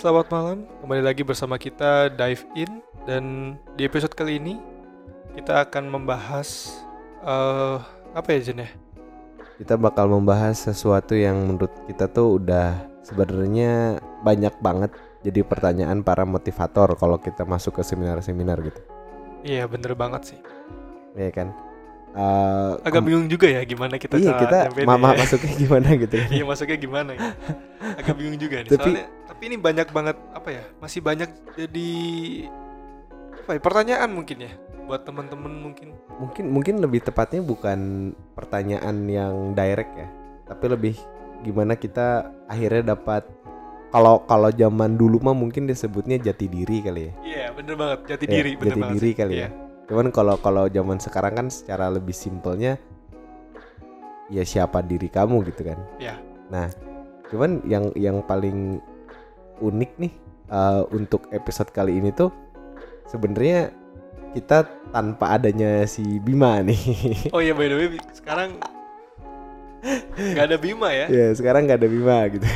selamat malam. Kembali lagi bersama kita Dive In dan di episode kali ini kita akan membahas eh apa ya Jen ya? Kita bakal membahas sesuatu yang menurut kita tuh udah sebenarnya banyak banget jadi pertanyaan para motivator kalau kita masuk ke seminar-seminar gitu. Iya bener banget sih. Iya kan? Eh, Agak bingung juga ya gimana kita iya cara kita nyampein mama ya. masuknya gimana gitu. Iya masuknya gimana ya? Agak bingung juga nih. Tapi- Soalnya tapi ini banyak banget apa ya? Masih banyak jadi apa ya? Pertanyaan mungkin ya buat teman-teman mungkin. Mungkin mungkin lebih tepatnya bukan pertanyaan yang direct ya, tapi lebih gimana kita akhirnya dapat kalau kalau zaman dulu mah mungkin disebutnya jati diri kali ya. Iya bener banget. Jati Ya, diri. bener jati banget diri sih. kali Iya. ya. Cuman kalau kalau zaman sekarang kan secara lebih simpelnya ya siapa diri kamu gitu kan. Iya. Nah, cuman yang yang paling unik nih eh, untuk episode kali ini tuh sebenarnya kita tanpa adanya si Bima nih. Oh iya by the way sekarang nggak ada Bima ya? ya, sekarang nggak ada Bima gitu.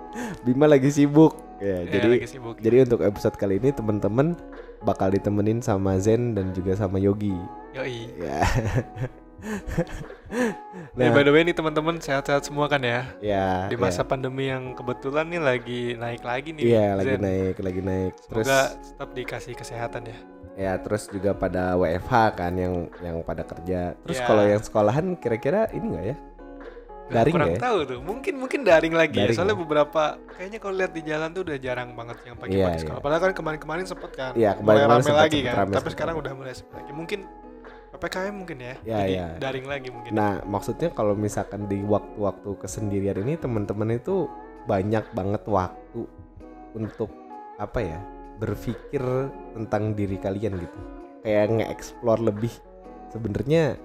Bima lagi sibuk. Ya, Iya, jadi lagi sibuk. jadi untuk episode kali ini teman-teman bakal ditemenin sama Zen dan juga sama Yogi. Yoi. Ya. Eh, by the way nih teman-teman sehat-sehat semua kan ya? ya Di masa pandemi yang kebetulan nih lagi naik lagi nih. Iya lagi naik lagi naik terus Semoga tetap dikasih kesehatan ya. ya terus juga pada WFH kan yang yang pada kerja terus Iya. kalau yang sekolahan kira-kira ini enggak ya Daring kurang ya? tahu tuh. Mungkin mungkin daring lagi Daring ya. Soalnya ya? beberapa kayaknya kalau lihat di jalan tuh udah jarang banget yang pagi-pagi Iya, sekolah. iya. Padahal kan kemarin-kemarin sempet kan. Iya, mulai kemarin-kemarin rame sempet- lagi sempet kan. rame, Tapi sekarang udah mulai sepi lagi. Mungkin PPKM mungkin ya. Iya, Jadi iya. daring lagi mungkin. nah maksudnya kalau misalkan di waktu-waktu kesendirian ini teman-teman itu banyak banget waktu untuk apa ya berpikir tentang diri kalian gitu kayak nge-explore lebih sebenarnya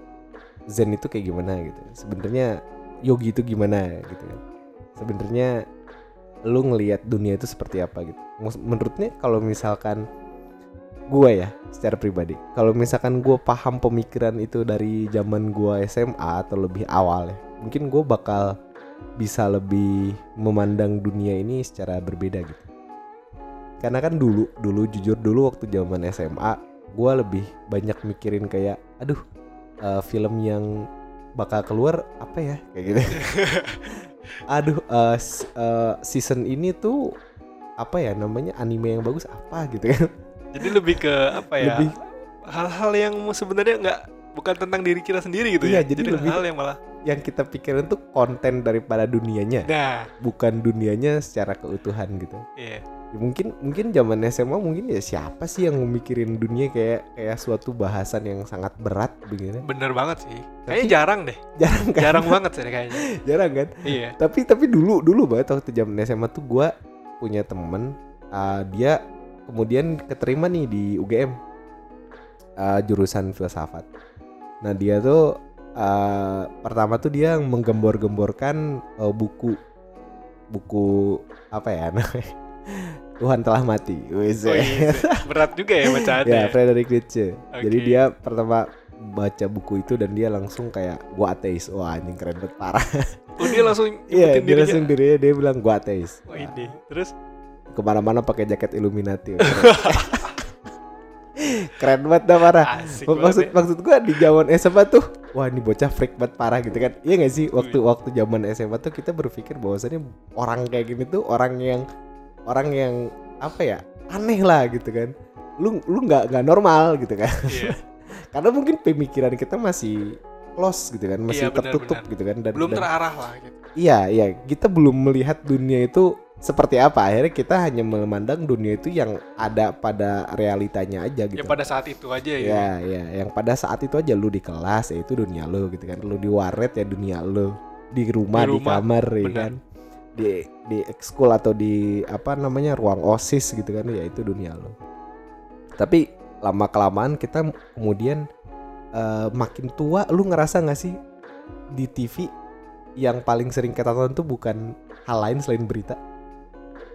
Zen itu kayak gimana gitu sebenarnya Yogi itu gimana gitu kan. Sebenarnya lu ngelihat dunia itu seperti apa gitu. Menurutnya kalau misalkan gue ya secara pribadi kalau misalkan gue paham pemikiran itu dari zaman gue SMA atau lebih awal ya mungkin gue bakal bisa lebih memandang dunia ini secara berbeda gitu. Karena kan dulu dulu jujur dulu waktu zaman SMA gue lebih banyak mikirin kayak aduh eh, film yang bakal keluar apa ya kayak gitu aduh s- eh, season ini tuh apa ya namanya anime yang bagus apa gitu kan Jadi lebih ke apa ya? Lebih- Hal-hal yang sebenarnya nggak bukan tentang diri kita sendiri gitu Iya, ya. jadi lebih- hal yang malah. yang kita pikirin tuh konten daripada dunianya Nah, bukan dunianya secara keutuhan gitu iya. Ya, mungkin mungkin zaman SMA mungkin ya siapa sih yang memikirin dunia kayak kayak suatu bahasan yang sangat berat begini Bener banget sih. Kayaknya jarang deh. jarang kan Jarang banget sih kayaknya. jarang kan Iya. tapi tapi dulu dulu banget waktu zaman SMA tuh gua punya temen uh, dia kemudian keterima nih di UGM uh, jurusan filsafat nah dia tuh uh, pertama tuh dia menggembor-gemborkan uh, buku buku apa ya namanya Tuhan telah mati. Oh, iya. Berat juga ya bacaannya. ya Frederick Nietzsche jadi Oke. dia pertama baca buku itu dan dia langsung kayak gua ateis wah anjing keren banget parah Oh, dia langsung Iya, nyebutin dia dirinya. langsung dirinya dia bilang gua ateis. Oh, ini. Terus Ke mana-mana pakai jaket Illuminati. Keren banget dah parah. asik Maksud banget ya. maksud gua di zaman SMA tuh, wah ini bocah freak banget parah gitu kan. Iya gak sih? Waktu waktu zaman SMA tuh kita berpikir bahwasannya orang kayak gini tuh orang yang orang yang apa ya? aneh lah gitu kan. Lu lu nggak nggak normal gitu kan. Iya. Karena mungkin pemikiran kita masih close gitu kan, masih Iya, benar, tertutup benar. gitu kan dan Belum dan- terarah lah gitu. Iya, iya, kita belum melihat dunia itu seperti apa. Akhirnya kita hanya memandang dunia itu yang ada pada realitanya aja gitu. Ya pada saat itu aja ya. Ya, ya, yang pada saat itu aja lu di kelas ya itu dunia lu gitu kan. Lu di waret ya dunia lu. Di rumah, Di di, rumah, kamar ya kan. Di di ekskul atau di apa namanya ruang OSIS gitu kan ya itu dunia lu. Tapi lama kelamaan kita kemudian eh, makin tua lu ngerasa nggak sih di TV yang paling sering kita tonton tuh bukan hal lain selain berita.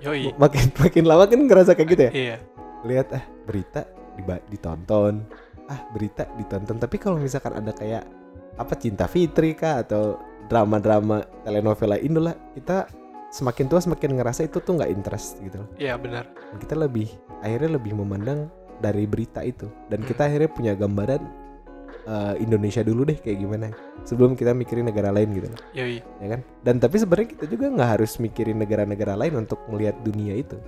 Yoi. Makin makin lama kan ngerasa kayak gitu ya. Iya. Lihat ah berita ditonton, ah berita ditonton. Tapi kalau misalkan ada kayak apa Cinta Fitri kah atau drama-drama telenovela Indo lah, kita semakin tua semakin ngerasa itu tuh nggak interest gitu loh. Iya benar. Kita lebih akhirnya lebih memandang dari berita itu dan Hmm. kita akhirnya punya gambaran eh, Indonesia dulu deh kayak gimana sebelum kita mikirin negara lain gitu loh Yoi. ya kan dan tapi sebenarnya kita juga nggak harus mikirin negara-negara lain untuk melihat dunia itu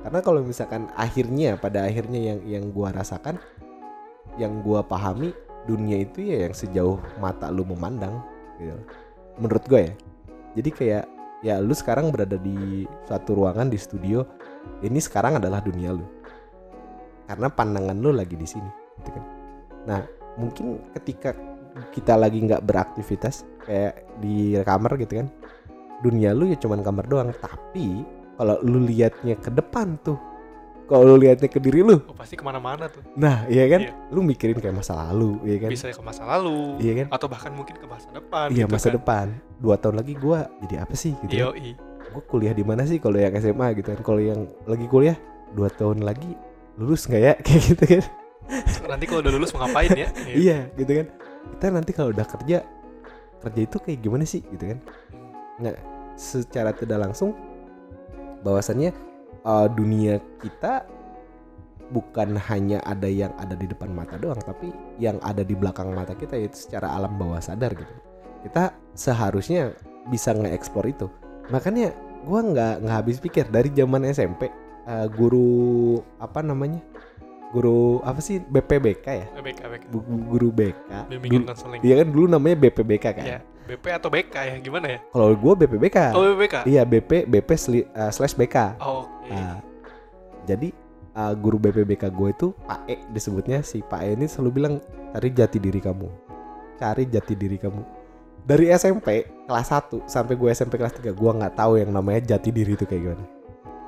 karena kalau misalkan akhirnya pada akhirnya yang yang gua rasakan yang gua pahami dunia itu ya yang sejauh mata lu memandang gitu menurut gue ya jadi kayak ya lu sekarang berada di suatu ruangan di studio. Ini sekarang adalah dunia lu. Karena pandangan lu lagi di sini gitu kan. Nah mungkin ketika kita lagi nggak beraktivitas kayak di kamar gitu kan dunia lu ya cuman kamar doang. Tapi kalau lu liatnya ke depan tuh kalau lu liatnya ke diri lu Oh, pasti ke mana-mana tuh. nah iya kan Iya. lu mikirin kayak masa lalu iya kan Bisa ke masa lalu. iya kan Atau bahkan mungkin ke masa depan. iya gitu masa kan. depan dua tahun lagi gua jadi apa sih gitu kan? Yoi. gue kuliah di mana sih kalau yang SMA gitu kan kalau yang lagi kuliah dua tahun lagi lulus nggak ya kayak gitu kan Nanti kalau udah lulus mau ngapain ya? Iya. iya gitu kan kita nanti kalau udah kerja kerja itu kayak gimana sih gitu kan nggak secara tidak langsung bahwasannya uh, dunia kita bukan hanya ada yang ada di depan mata doang tapi yang ada di belakang mata kita itu secara alam bawah sadar gitu. Kita seharusnya bisa nge-explore itu. Makanya gua nggak nggak habis pikir dari zaman SMP uh, guru apa namanya guru apa sih BPBK ya BK, BK. Guru BK Bimbingan konseling. Iya kan dulu namanya BPBK kan. Iya. BP atau BK ya? Gimana ya? Kalau gue BPBK. Oh, BPK. Iya BP BP sli- uh, slash BK. Oh, Oke. Nah, jadi uh, guru BPBK gue itu Pak E disebutnya si Pak E ini selalu bilang cari jati diri kamu, cari jati diri kamu. Dari SMP kelas 1 sampai gue SMP kelas 3 gue nggak tahu yang namanya jati diri itu kayak gimana.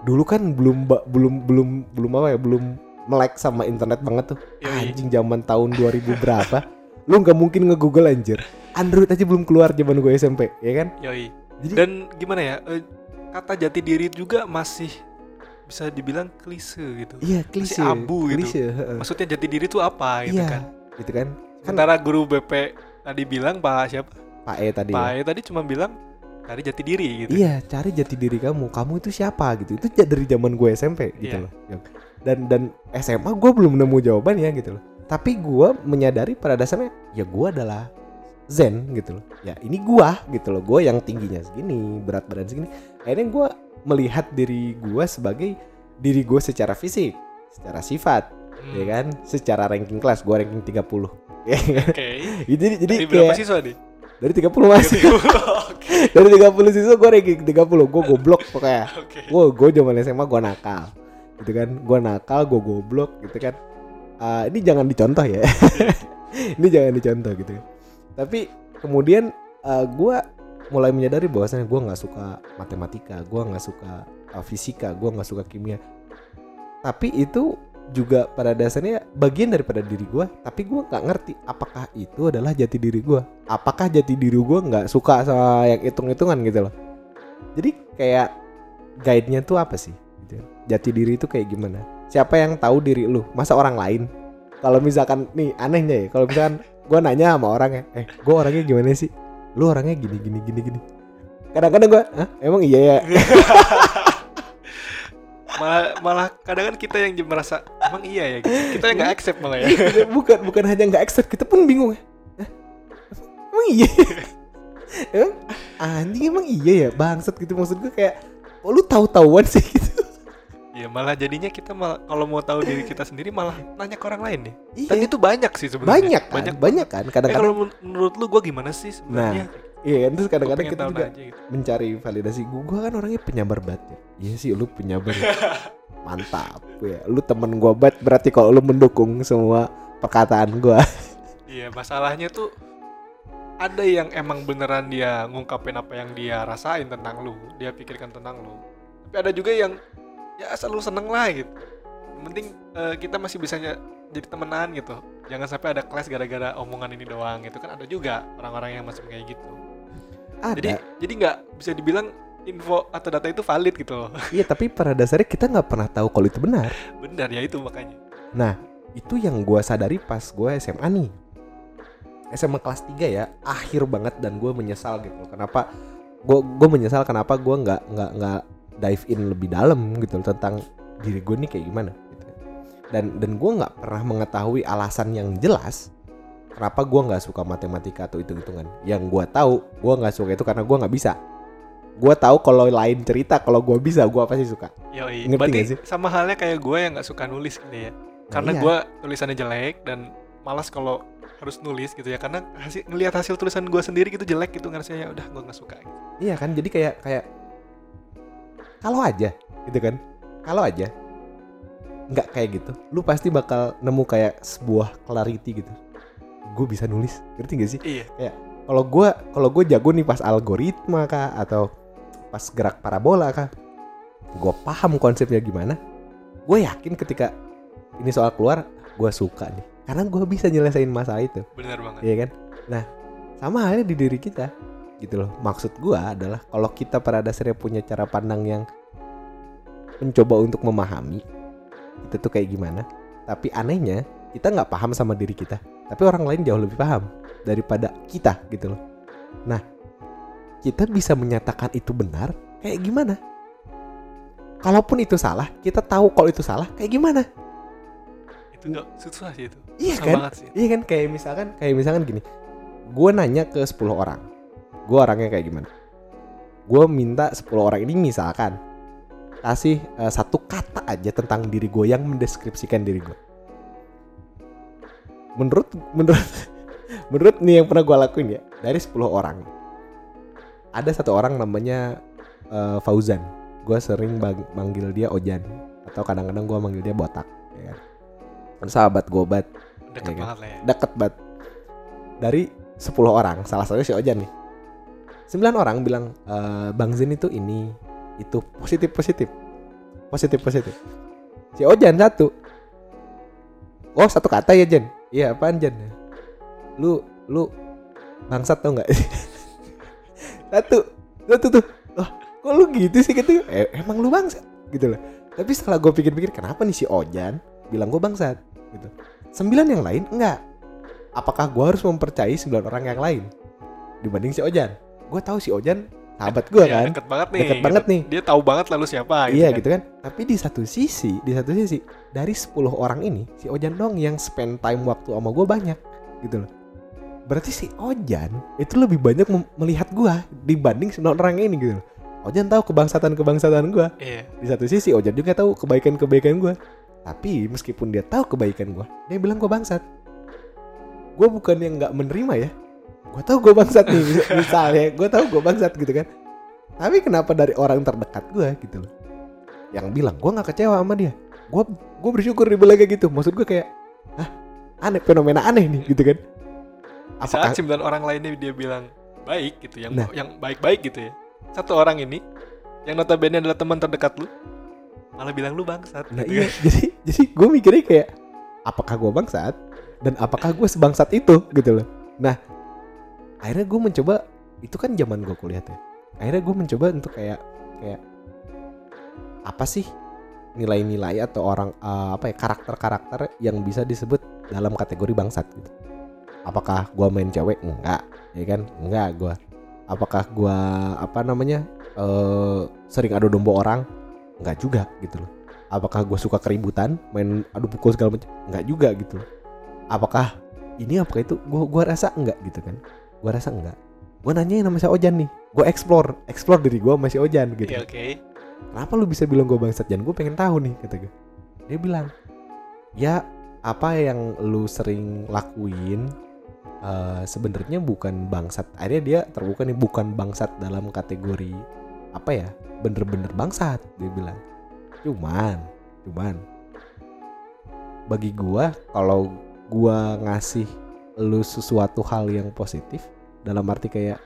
Dulu kan belum belum belum belum apa ya belum melek sama internet banget tuh. Yoi. Anjing zaman tahun 2000 berapa? Lu nggak mungkin nge-google anjir. Android aja belum keluar zaman gue SMP, ya kan? Yoi. Jadi Dan gimana ya? eh, kata jati diri juga masih bisa dibilang klise gitu. iya klise, abu gitu. klise, heeh. Maksudnya jati diri itu apa gitu iya, kan? gitu kan? Kan Sementara guru BP tadi bilang Pak siapa? Pak E tadi. Pak ya. E tadi cuma bilang cari jati diri gitu. Iya, cari jati diri kamu. Kamu itu siapa gitu. Itu dari zaman gue SMP gitu Iya. loh. Dan dan SMA gue belum nemu jawabannya gitu loh. Tapi gue menyadari pada dasarnya ya gue adalah Zen gitu loh. Ya ini gue gitu loh. Gue yang tingginya segini, berat badan segini. Akhirnya gue melihat diri gue sebagai diri gue secara fisik, secara sifat, Hmm, ya kan, secara ranking kelas gue ranking 30. Ya kan? Oke. jadi jadi Dari berapa kayak siswa nih? dari 30 mas. Oke. dari 30 siswa gue ranking 30. Gue goblok pokoknya. Oke. gue gue zaman SMA gue nakal gitu kan. Gue nakal gue goblok gitu kan. Ah, ini jangan dicontoh ya. Ini jangan dicontoh gitu. Kan tapi kemudian gue mulai menyadari bahwasannya gue nggak suka matematika gue nggak suka uh, fisika gue nggak suka kimia. Tapi itu juga pada dasarnya bagian daripada diri gue tapi gue nggak ngerti apakah itu adalah jati diri gue apakah jati diri gue nggak suka sama yang hitung-hitungan gitu loh. Jadi kayak guide-nya tuh apa sih gitu. jati diri itu kayak gimana? Siapa yang tahu diri lu? Masa orang lain? Kalau misalkan nih anehnya ya kalau misalkan gue nanya sama orang ya eh gue orangnya gimana sih? Lu orangnya gini gini gini gini. Kadang-kadang gue emang iya ya? Malah malah kadang kan kita yang merasa emang iya ya? Gitu. kita yang nggak accept malah ya. Bukan bukan hanya nggak accept kita pun bingung ya. Hah? emang iya emang anjing emang iya ya? Bangsat gitu maksud gue kayak oh, lu tahu-tahuan sih gitu ya malah jadinya kita malah kalau mau tahu diri kita sendiri malah nanya ke orang lain nih iya. Dan itu banyak sih sebenarnya. Banyak kan banyak banyak, kan Eh, kadang-kadang kalau men- menurut lu gue gimana sih sebenarnya? Iya kan terus kadang-kadang kita juga aja gitu. mencari validasi. Gue gue kan orangnya penyabar banget ya. Iya sih lu penyabar mantap ya. Lu temen gue banget berarti kalau lu mendukung semua perkataan gue Iya, masalahnya tuh ada yang emang beneran dia ngungkapin apa yang dia rasain tentang lu, dia pikirkan tentang lu. Tapi ada juga yang ya asal lu seneng lah gitu. Yang penting eh, kita masih bisa jadi temenan gitu. Jangan sampai ada kelas gara-gara omongan ini doang gitu kan ada juga orang-orang yang masih kayak gitu. ada Jadi jadi nggak bisa dibilang info atau data itu valid gitu loh. iya tapi pada dasarnya kita nggak pernah tahu kalau itu benar Benar ya itu makanya. Nah, itu yang gue sadari pas gue SMA nih. SMA kelas 3 ya, akhir banget dan gue menyesal gitu. Kenapa gue gue menyesal kenapa gue nggak nggak nggak dive in lebih dalam gitu tentang diri gue nih kayak gimana gitu. dan dan gue nggak pernah mengetahui alasan yang jelas kenapa gue nggak suka matematika atau hitung hitungan yang gue tahu gue nggak suka itu karena gue nggak bisa gue tahu kalau lain cerita kalau gue bisa gue pasti suka Yoi. Ngerti Berarti nggak sih? sama halnya kayak gue yang nggak suka nulis gitu ya. Karena iya. gue tulisannya jelek dan malas kalau harus nulis gitu ya. Karena hasil ngelihat hasil tulisan gue sendiri gitu jelek gitu ngerasanya ya udah gue nggak suka. Gitu. Iya kan, jadi kayak kayak kalau aja, gitu kan? Kalau aja nggak kayak gitu, lu pasti bakal nemu kayak sebuah clarity gitu. Gue bisa nulis, ngerti gak sih? Iya. Kalau gue kalau gue jago nih pas algoritma kah atau pas gerak parabola kah, gue paham konsepnya gimana. Gue yakin ketika ini soal keluar, gue suka nih, karena gue bisa nyelesain masalah itu. Bener banget. Iya kan? Nah, sama halnya di diri kita. Gitu loh. Maksud gua adalah kalau kita pada dasarnya punya cara pandang yang mencoba untuk memahami itu tuh kayak gimana. Tapi anehnya kita nggak paham sama diri kita. Tapi orang lain jauh lebih paham daripada kita gitu loh. Nah, kita bisa menyatakan itu benar kayak gimana? Kalaupun itu salah, kita tahu kalau itu salah kayak gimana? Itu nggak susah sih itu. Iya Susah kan? sih. Iya kan kayak misalkan kayak misalkan gini. Gue nanya ke 10 orang. Gue orangnya kayak gimana? Gue minta 10 orang ini misalkan kasih eh, satu kata aja tentang diri gue yang mendeskripsikan diri gue. Menurut menurut menurut nih yang pernah gue lakuin ya dari 10 orang ada satu orang namanya eh, Fauzan. Gue sering bang- manggil dia Ojan atau kadang-kadang gue manggil dia botak. Ya kan? Sahabat gue banget Deket Iya kan? banget lah ya. deket banget dari 10 orang salah satunya si Ojan nih 9 orang bilang "Eh, Bang Zin itu ini itu positif positif. Positif positif. Si Ojan satu. Oh satu kata ya Jen? Iya apaan Jen? Lu lu bangsat tau nggak? Satu. Satu tuh. Oh, kok lu gitu sih? Gitu. Eh, emang lu bangsat? Gitu loh tapi setelah gue pikir-pikir kenapa nih si Ojan bilang gue bangsat? Gitu. Sembilan yang lain enggak. Apakah gue harus mempercayai sembilan orang yang lain dibanding si Ojan gue tahu si Ojan sahabat gue Ya, kan deket banget nih. Deket banget gitu. nih. Dia tahu banget lalu siapa iya kan. gitu kan tapi di satu sisi di satu sisi dari 10 orang ini si Ojan dong yang spend time waktu sama gue banyak gitu loh berarti si Ojan itu lebih banyak melihat gue dibanding sembilan orang ini gitu loh Ojan tahu kebangsatan kebangsatan gue Iya. di satu sisi Ojan juga tahu kebaikan kebaikan gue tapi meskipun dia tahu kebaikan gue dia bilang gue bangsat gue bukan yang nggak menerima ya gue tahu gue bangsat nih mis- misalnya gue tahu gue bangsat gitu kan tapi kenapa dari orang terdekat gue gitu loh yang bilang gue nggak kecewa sama dia gue gue bersyukur dibilang kayak gitu maksud gue kayak ah aneh fenomena aneh nih gitu kan Di saat apakah sembilan orang lainnya dia bilang baik gitu, yang Nah. yang baik-baik gitu ya. Satu orang ini yang notabene adalah teman terdekat lu malah bilang lu bangsat. Nah gitu iya, kan. jadi jadi gue mikirnya kayak apakah gue bangsat dan apakah gue sebangsat itu gitu loh. Nah akhirnya gue mencoba itu kan zaman gue kuliah ya. Akhirnya gue mencoba untuk kayak kayak apa sih nilai-nilai atau orang eh, apa ya karakter-karakter yang bisa disebut dalam kategori bangsat gitu. Apakah gue main cewek? Enggak, ya kan? Enggak gue. Apakah gue apa namanya eh sering adu domba orang? Enggak juga gitu loh apakah gue suka keributan main adu pukul segala macam nggak juga gitu apakah ini apakah itu gue gua rasa enggak gitu kan gue rasa enggak. Gue nanyain sama si Ojan nih. Gue explore explore diri gue sama si Ojan gitu. Iya, oke. kenapa lu bisa bilang gue bangsat? Jan gue pengen tahu nih kata gue dia bilang ya apa yang lu sering lakuin eh, sebenarnya bukan bangsat. Akhirnya dia terbuka nih bukan bangsat dalam kategori apa ya bener-bener bangsat dia bilang. Cuman cuman bagi gua kalau gua ngasih lu sesuatu hal yang positif dalam arti kayak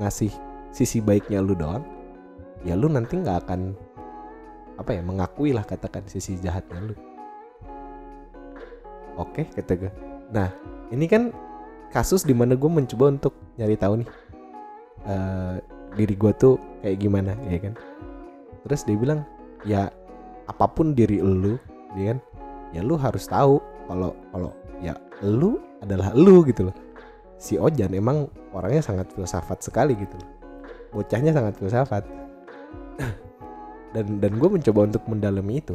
ngasih sisi baiknya lu doang ya lu nanti nggak akan apa ya mengakui lah katakan sisi jahatnya lu. Oke kata gue nah ini kan kasus di mana gue mencoba untuk nyari tahu nih eh, diri gue tuh kayak gimana ya kan? Terus dia bilang ya apa pun diri lu ya kan? Ya lu harus tahu kalau kalau lu adalah lu gitu loh. Si Ojan emang orangnya sangat filsafat sekali gitu loh. Bocahnya sangat filsafat. Dan dan gue mencoba untuk mendalami itu.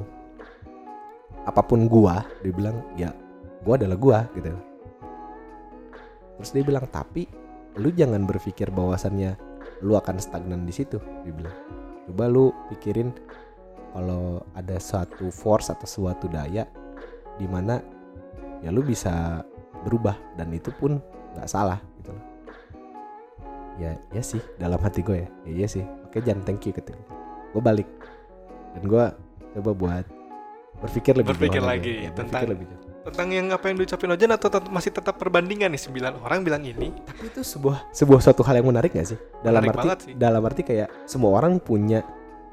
Apa pun gua dia bilang ya gua adalah gua gitu terus dia bilang tapi lu jangan berpikir bahwasannya lu akan stagnan di situ dia bilang. Coba lu pikirin kalau ada suatu force atau suatu daya di mana ya lu bisa berubah dan itu pun nggak salah gitu. Loh ya ya sih dalam hati gue ya. Ya iya sih. Oke jangan thank you gitu gue balik. Dan gue coba buat berpikir lebih Berpikir lagi Ya, tentang- berpikir lebih jauh. tentang yang apa yang diucapin Ojan atau tetap- masih tetap perbandingan nih? Sembilan orang bilang ini. Tapi itu sebuah sebuah suatu hal yang menarik gak sih? Dalam Menarik arti sih. dalam arti kayak semua orang punya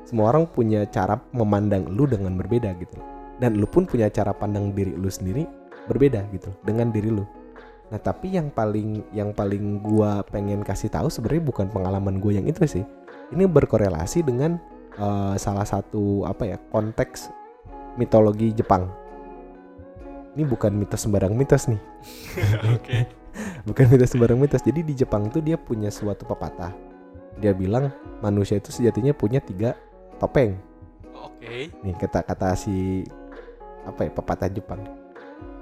semua orang punya cara memandang lu dengan berbeda gitu. Dan lu pun punya cara pandang diri lu sendiri berbeda gitu dengan diri lu nah tapi yang paling yang paling gua pengen kasih tahu sebenarnya bukan pengalaman gue yang itu sih ini berkorelasi dengan eh, salah satu apa ya konteks mitologi Jepang ini bukan mitos sembarang mitos nih oke bukan mitos sembarang mitos. Jadi di Jepang tuh dia punya suatu pepatah. Dia bilang manusia itu sejatinya punya tiga topeng. oke Nih kata kata si apa ya pepatah Jepang.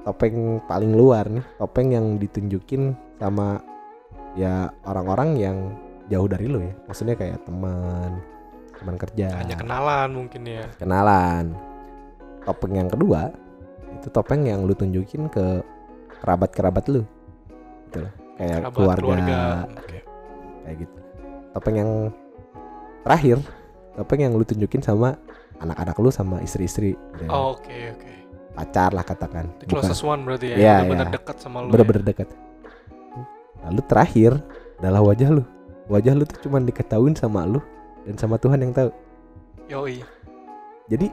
Topeng paling luar nih, topeng yang ditunjukin sama ya orang-orang yang jauh dari lo ya. Maksudnya kayak teman, teman kerja, hanya kenalan mungkin ya kenalan. Topeng yang kedua itu topeng yang lu tunjukin ke kerabat-kerabat lu. Gitu loh. Kayak kerabat keluarga, keluarga kayak gitu. Topeng yang terakhir, topeng yang lu tunjukin sama anak-anak lu sama istri-istri. Oh, oke oke pacar lah katakan. the closest one berarti ya Iya, yang benar iya. dekat sama lu bener-bener dekat. Lalu terakhir adalah wajah lu. Wajah lu tuh cuman diketahuin sama lu dan sama Tuhan yang tahu. ya. yoi Jadi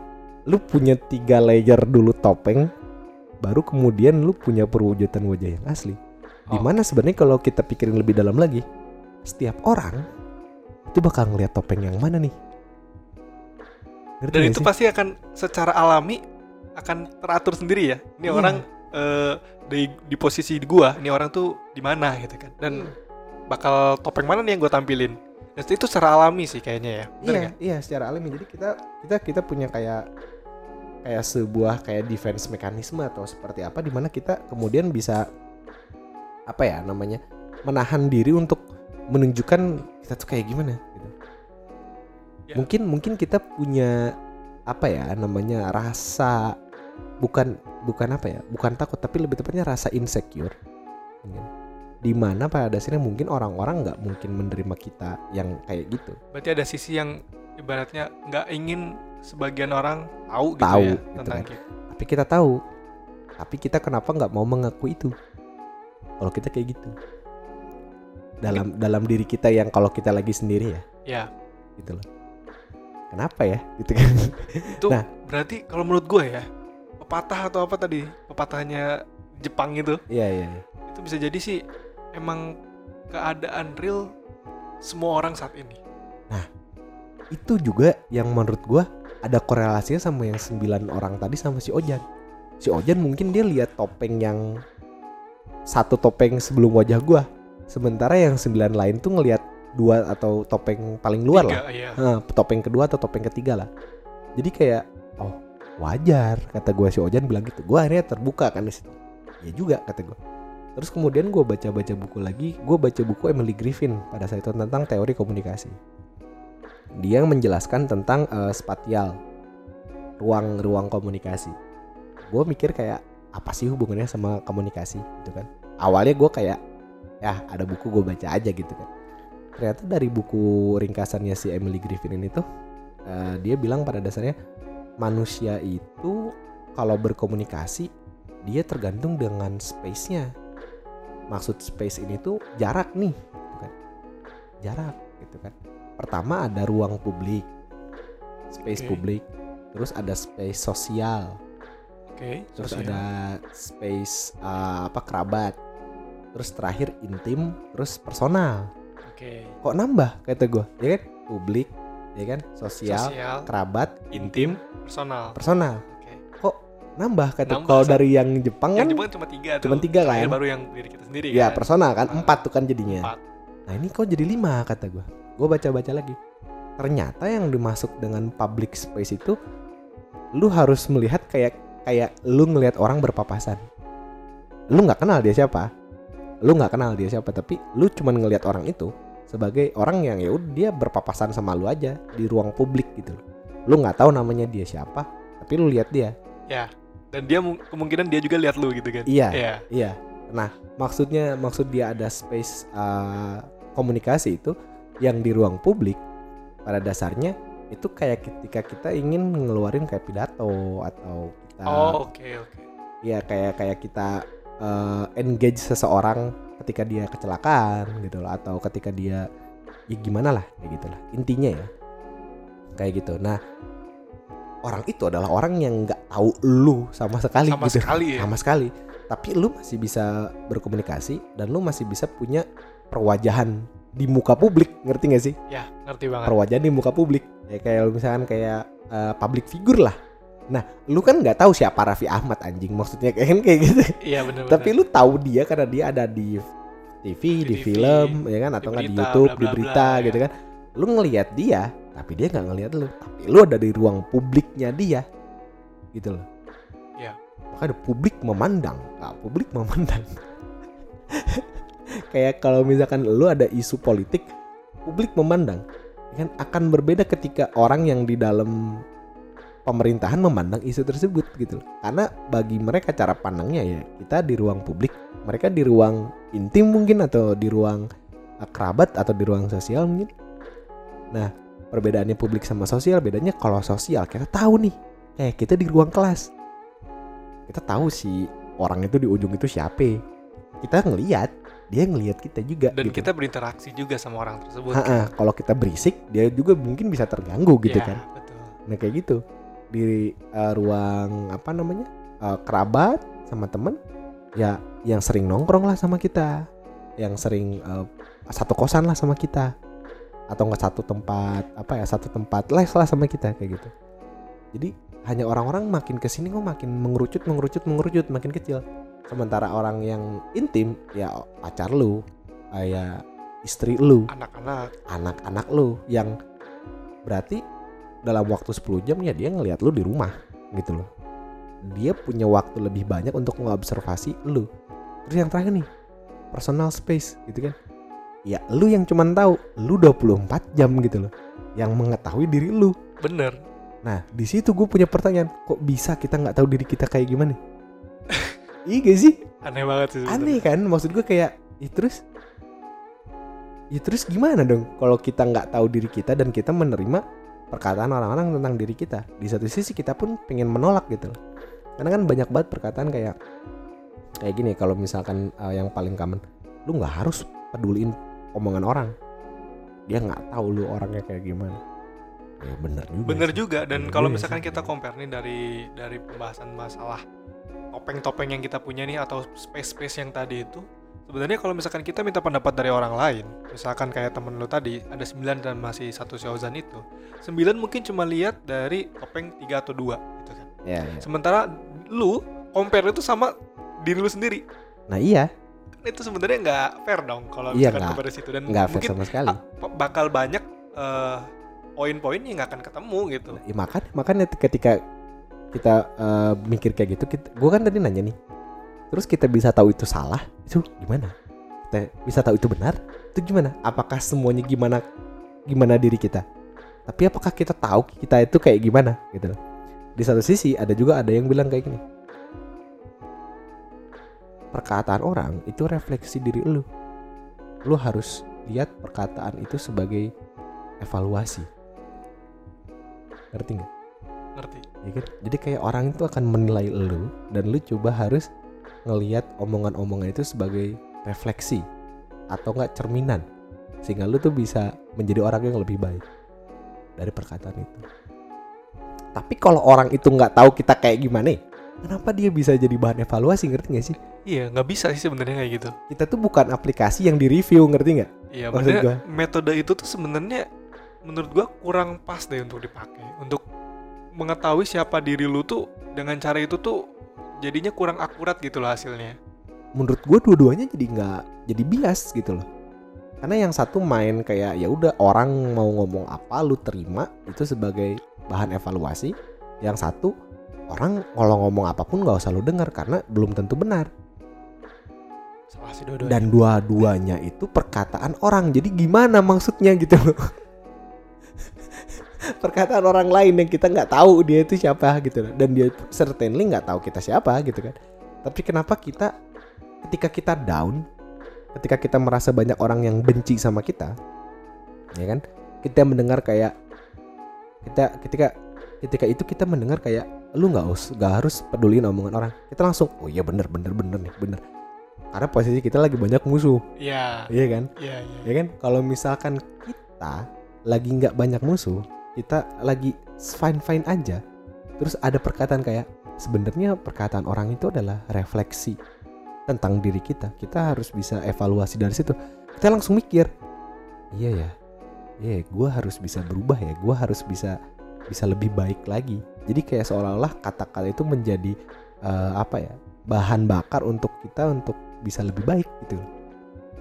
lu punya tiga layer dulu topeng, baru kemudian lu punya perwujudan wajah yang asli. Oh. Di mana sebenarnya kalau kita pikirin lebih dalam lagi, setiap orang itu bakal ngeliat topeng yang mana nih? Ngerti dan itu sih? pasti akan secara alami akan teratur sendiri ya ini Iya. orang eh, di di posisi gua ini orang tuh di mana gitu kan dan Hmm. bakal topeng mana nih yang gue tampilin dan itu secara alami sih kayaknya ya Bener iya, nggak? iya secara alami. Jadi kita kita kita punya kayak kayak sebuah kayak defense mekanisme atau seperti apa di mana kita kemudian bisa apa ya namanya menahan diri untuk menunjukkan kita tuh kayak gimana gitu. Ya. Mungkin mungkin kita punya apa ya namanya rasa bukan bukan apa ya bukan takut tapi lebih tepatnya rasa insecure. Mungkin. Di mana pada dasarnya mungkin orang-orang nggak mungkin menerima kita yang kayak gitu. Berarti ada sisi yang ibaratnya nggak ingin sebagian orang tahu gitu Tahu, ya gitu tentang kan. kita. Tapi kita tahu. Tapi kita kenapa nggak mau mengaku itu? Kalau kita kayak gitu. Dalam dalam diri kita yang kalau kita lagi sendiri ya. Ya. Gitu loh. Kenapa ya? Gitu kan. Itu Nah. berarti kalau menurut gue ya pepatah atau apa tadi? Pepatahnya Jepang itu iya iya. Itu bisa jadi sih emang keadaan real semua orang saat ini. Itu juga yang menurut gua ada korelasinya sama yang sembilan orang tadi sama si Ojan. Si Ojan mungkin dia lihat topeng yang satu topeng sebelum wajah gua. Sementara yang sembilan lain tuh ngelihat dua atau topeng paling luar lah. Tiga, iya. Nah, topeng kedua atau topeng ketiga lah. Jadi kayak oh wajar kata gue si Ojan bilang gitu. Gue akhirnya terbuka kan di situ. Ya juga kata gue. Terus kemudian gue baca-baca buku lagi. Gue baca buku Emily Griffin pada saat itu tentang teori komunikasi. Dia menjelaskan tentang eh, spatial ruang-ruang komunikasi. Gue mikir kayak apa sih hubungannya sama komunikasi gitu kan? Awalnya gue kayak ya ada buku gue baca aja gitu kan ternyata dari buku ringkasannya si Emily Griffin ini tuh eh, dia bilang pada dasarnya manusia itu kalau berkomunikasi dia tergantung dengan space-nya. Maksud space ini tuh jarak nih, gitu kan. Jarak gitu kan. Pertama ada ruang publik. Space Oke. publik. Terus ada space sosial. oke Terus sosial. ada space eh, apa kerabat. Terus terakhir intim, terus personal oke kok nambah kata gue ya kan publik ya kan? Sosial, sosial. kerabat intim. Personal. personal. Oke. Kok nambah kata Nambah, kalau dari yang Jepang yang kan Jepang cuma tiga tuh. cuma tiga kan? baru yang diri kita sendiri ya kan? personal kan? Ah. empat tuh kan jadinya. Empat. nah ini kok jadi lima kata gue gue baca-baca lagi. Ternyata yang dimasuk dengan public space itu lu harus melihat kayak kayak lu ngelihat orang berpapasan. Lu nggak kenal dia siapa. Lu nggak kenal dia siapa tapi lu cuman ngelihat orang itu sebagai orang yang ya udah dia berpapasan sama lu aja di ruang publik gitu loh. lu nggak tahu namanya dia siapa tapi lu lihat dia Ya. Dan dia mu- kemungkinan dia juga lihat lu gitu kan. Iya. Iya. Iya. Nah, maksudnya maksud dia ada space uh, komunikasi itu yang di ruang publik pada dasarnya itu kayak ketika kita ingin ngeluarin kayak pidato atau kita Oh, oke oke. ya kayak kayak kita uh, engage seseorang ketika dia kecelakaan gitu loh atau ketika dia ya gimana lah kayak gitulah intinya ya. Kayak gitu. Nah orang itu adalah orang yang nggak tahu lu sama sekali Sama gitu. sekali ya. sama sekali. Tapi lu masih bisa berkomunikasi dan lu masih bisa punya perwajahan di muka publik. Ngerti gak sih? Ya, ngerti banget. perwajahan di muka publik. Ya kayak misalkan kayak eh, public figure lah nah lu kan nggak tahu siapa Raffi Ahmad anjing. Maksudnya kayak kan kayak gitu. Iya benar tapi lu tahu dia karena dia ada di TV di, Di TV, film ya kan? atau di nggak di YouTube bla, di bla, berita bla, gitu ya. kan? Lu ngelihat dia tapi dia nggak ngelihat lu. Tapi lu ada di ruang publiknya dia. Gitu loh. Iya. makanya publik memandang. Nah, publik memandang. Kayak kalau misalkan lu ada isu politik publik memandang. Ya kan akan berbeda ketika orang yang di dalam pemerintahan memandang isu tersebut gitu loh. karena bagi mereka cara pandangnya ya kita di ruang publik mereka di ruang intim mungkin atau di ruang uh, kerabat atau di ruang sosial mungkin nah perbedaannya publik sama sosial bedanya kalau sosial kita tahu nih kayak kita di ruang kelas kita tahu si orang itu di ujung itu siapa kita ngelihat dia ngelihat kita juga Dan gitu. kita berinteraksi juga sama orang tersebut. Ha-ha, kalau kita berisik dia juga mungkin bisa terganggu gitu Ya, kan Betul. nah kayak gitu di uh, ruang apa namanya uh, kerabat sama temen ya yang sering nongkrong lah sama kita yang sering uh, satu kosan lah sama kita atau enggak satu tempat apa ya satu tempat les lah sama kita kayak gitu jadi hanya orang-orang makin ke sini kok makin mengerucut mengerucut mengerucut makin kecil sementara orang yang intim ya pacar lu kayak istri lu Anak-anak. anak-anak lu yang berarti dalam waktu 10 jam ya dia ngelihat lu di rumah gitu loh. Dia punya waktu lebih banyak untuk mengobservasi lu. Terus yang terakhir nih, personal space gitu kan. Ya lu yang cuman tahu, lu 24 jam gitu loh. Yang mengetahui diri lu. Bener. Nah, di situ gue punya pertanyaan, kok bisa kita nggak tahu diri kita kayak gimana? iya gak sih? Aneh banget sih. sebenarnya. aneh kan maksud gue kayak ya terus ya terus gimana dong kalau kita nggak tahu diri kita dan kita menerima perkataan orang-orang tentang diri kita di satu sisi kita pun pengen menolak gitu loh karena kan banyak banget perkataan kayak kayak gini kalau misalkan uh, yang paling common lu nggak harus peduliin omongan orang dia nggak tahu lu orangnya kayak gimana ya bener juga Bener sih. juga dan Bener kalau juga misalkan sih. kita compare nih dari dari pembahasan masalah topeng-topeng yang kita punya nih atau space-space yang tadi itu sebenarnya kalau misalkan kita minta pendapat dari orang lain misalkan kayak temen lu tadi ada 9 dan masih satu Shaozan itu 9 mungkin cuma lihat dari topeng 3 atau 2 gitu kan. Ya, ya. sementara lu compare itu sama diri lu sendiri. Nah iya. Kan itu sebenarnya nggak fair dong kalau Iya, misalkan kepada situ. Dan nggak fair sama sekali. bakal banyak eh, poin-poin yang nggak akan ketemu gitu. Ya, makanya makanya ketika kita eh, mikir kayak gitu, kita, gue kan tadi nanya nih, terus kita bisa tahu itu salah, itu gimana? Kita bisa tahu itu benar, itu gimana? Apakah semuanya gimana gimana diri kita? Tapi apakah kita tahu kita itu kayak gimana gitu loh? Di satu sisi ada juga ada yang bilang kayak gini. Perkataan orang itu refleksi diri lu. Lu harus lihat perkataan itu sebagai evaluasi. Ngerti nggak? ngerti ya kan? Jadi kayak orang itu akan menilai lu dan lu coba harus ngelihat omongan-omongan itu sebagai refleksi atau enggak cerminan sehingga lu tuh bisa menjadi orang yang lebih baik dari perkataan itu. Tapi kalau orang itu nggak tahu kita kayak gimana, kenapa dia bisa jadi bahan evaluasi ngerti gak sih? iya nggak bisa sih sebenarnya kayak gitu Kita tuh bukan aplikasi yang di review ngerti nggak? Iya, Maksud maksudnya gua. metode itu tuh sebenarnya menurut gua kurang pas deh untuk dipakai. Untuk mengetahui siapa diri lu tuh dengan cara itu tuh jadinya kurang akurat gitu loh hasilnya. Menurut gue dua-duanya jadi nggak jadi bias gitu loh. karena yang satu main kayak ya udah orang mau ngomong apa lu terima itu sebagai bahan evaluasi. Yang satu orang kalau ngomong apa pun nggak usah lu dengar karena belum tentu benar. Salah dan dua-duanya itu perkataan orang. Jadi gimana maksudnya gitu loh perkataan orang lain yang kita nggak tahu dia itu siapa gitu loh. Dan dia certainly nggak tahu kita siapa gitu kan. Tapi kenapa kita ketika kita down ketika kita merasa banyak orang yang benci sama kita ya kan? Kita mendengar kayak kita ketika ketika itu kita mendengar kayak lu nggak us nggak harus peduliin omongan orang. Kita langsung oh iya bener bener bener nih bener. Karena posisi kita lagi banyak musuh. Iya. Iya kan? Iya iya. Ya kan? Kalau misalkan kita lagi nggak banyak musuh kita lagi fine fine aja. Terus ada perkataan kayak sebenarnya perkataan orang itu adalah refleksi tentang diri kita. Kita harus bisa evaluasi dari situ. Kita langsung mikir iya ya iya gue harus bisa berubah ya gue harus bisa bisa lebih baik lagi. Jadi kayak seolah-olah kata-kata itu menjadi eh, apa ya bahan bakar untuk kita untuk bisa lebih baik gitu.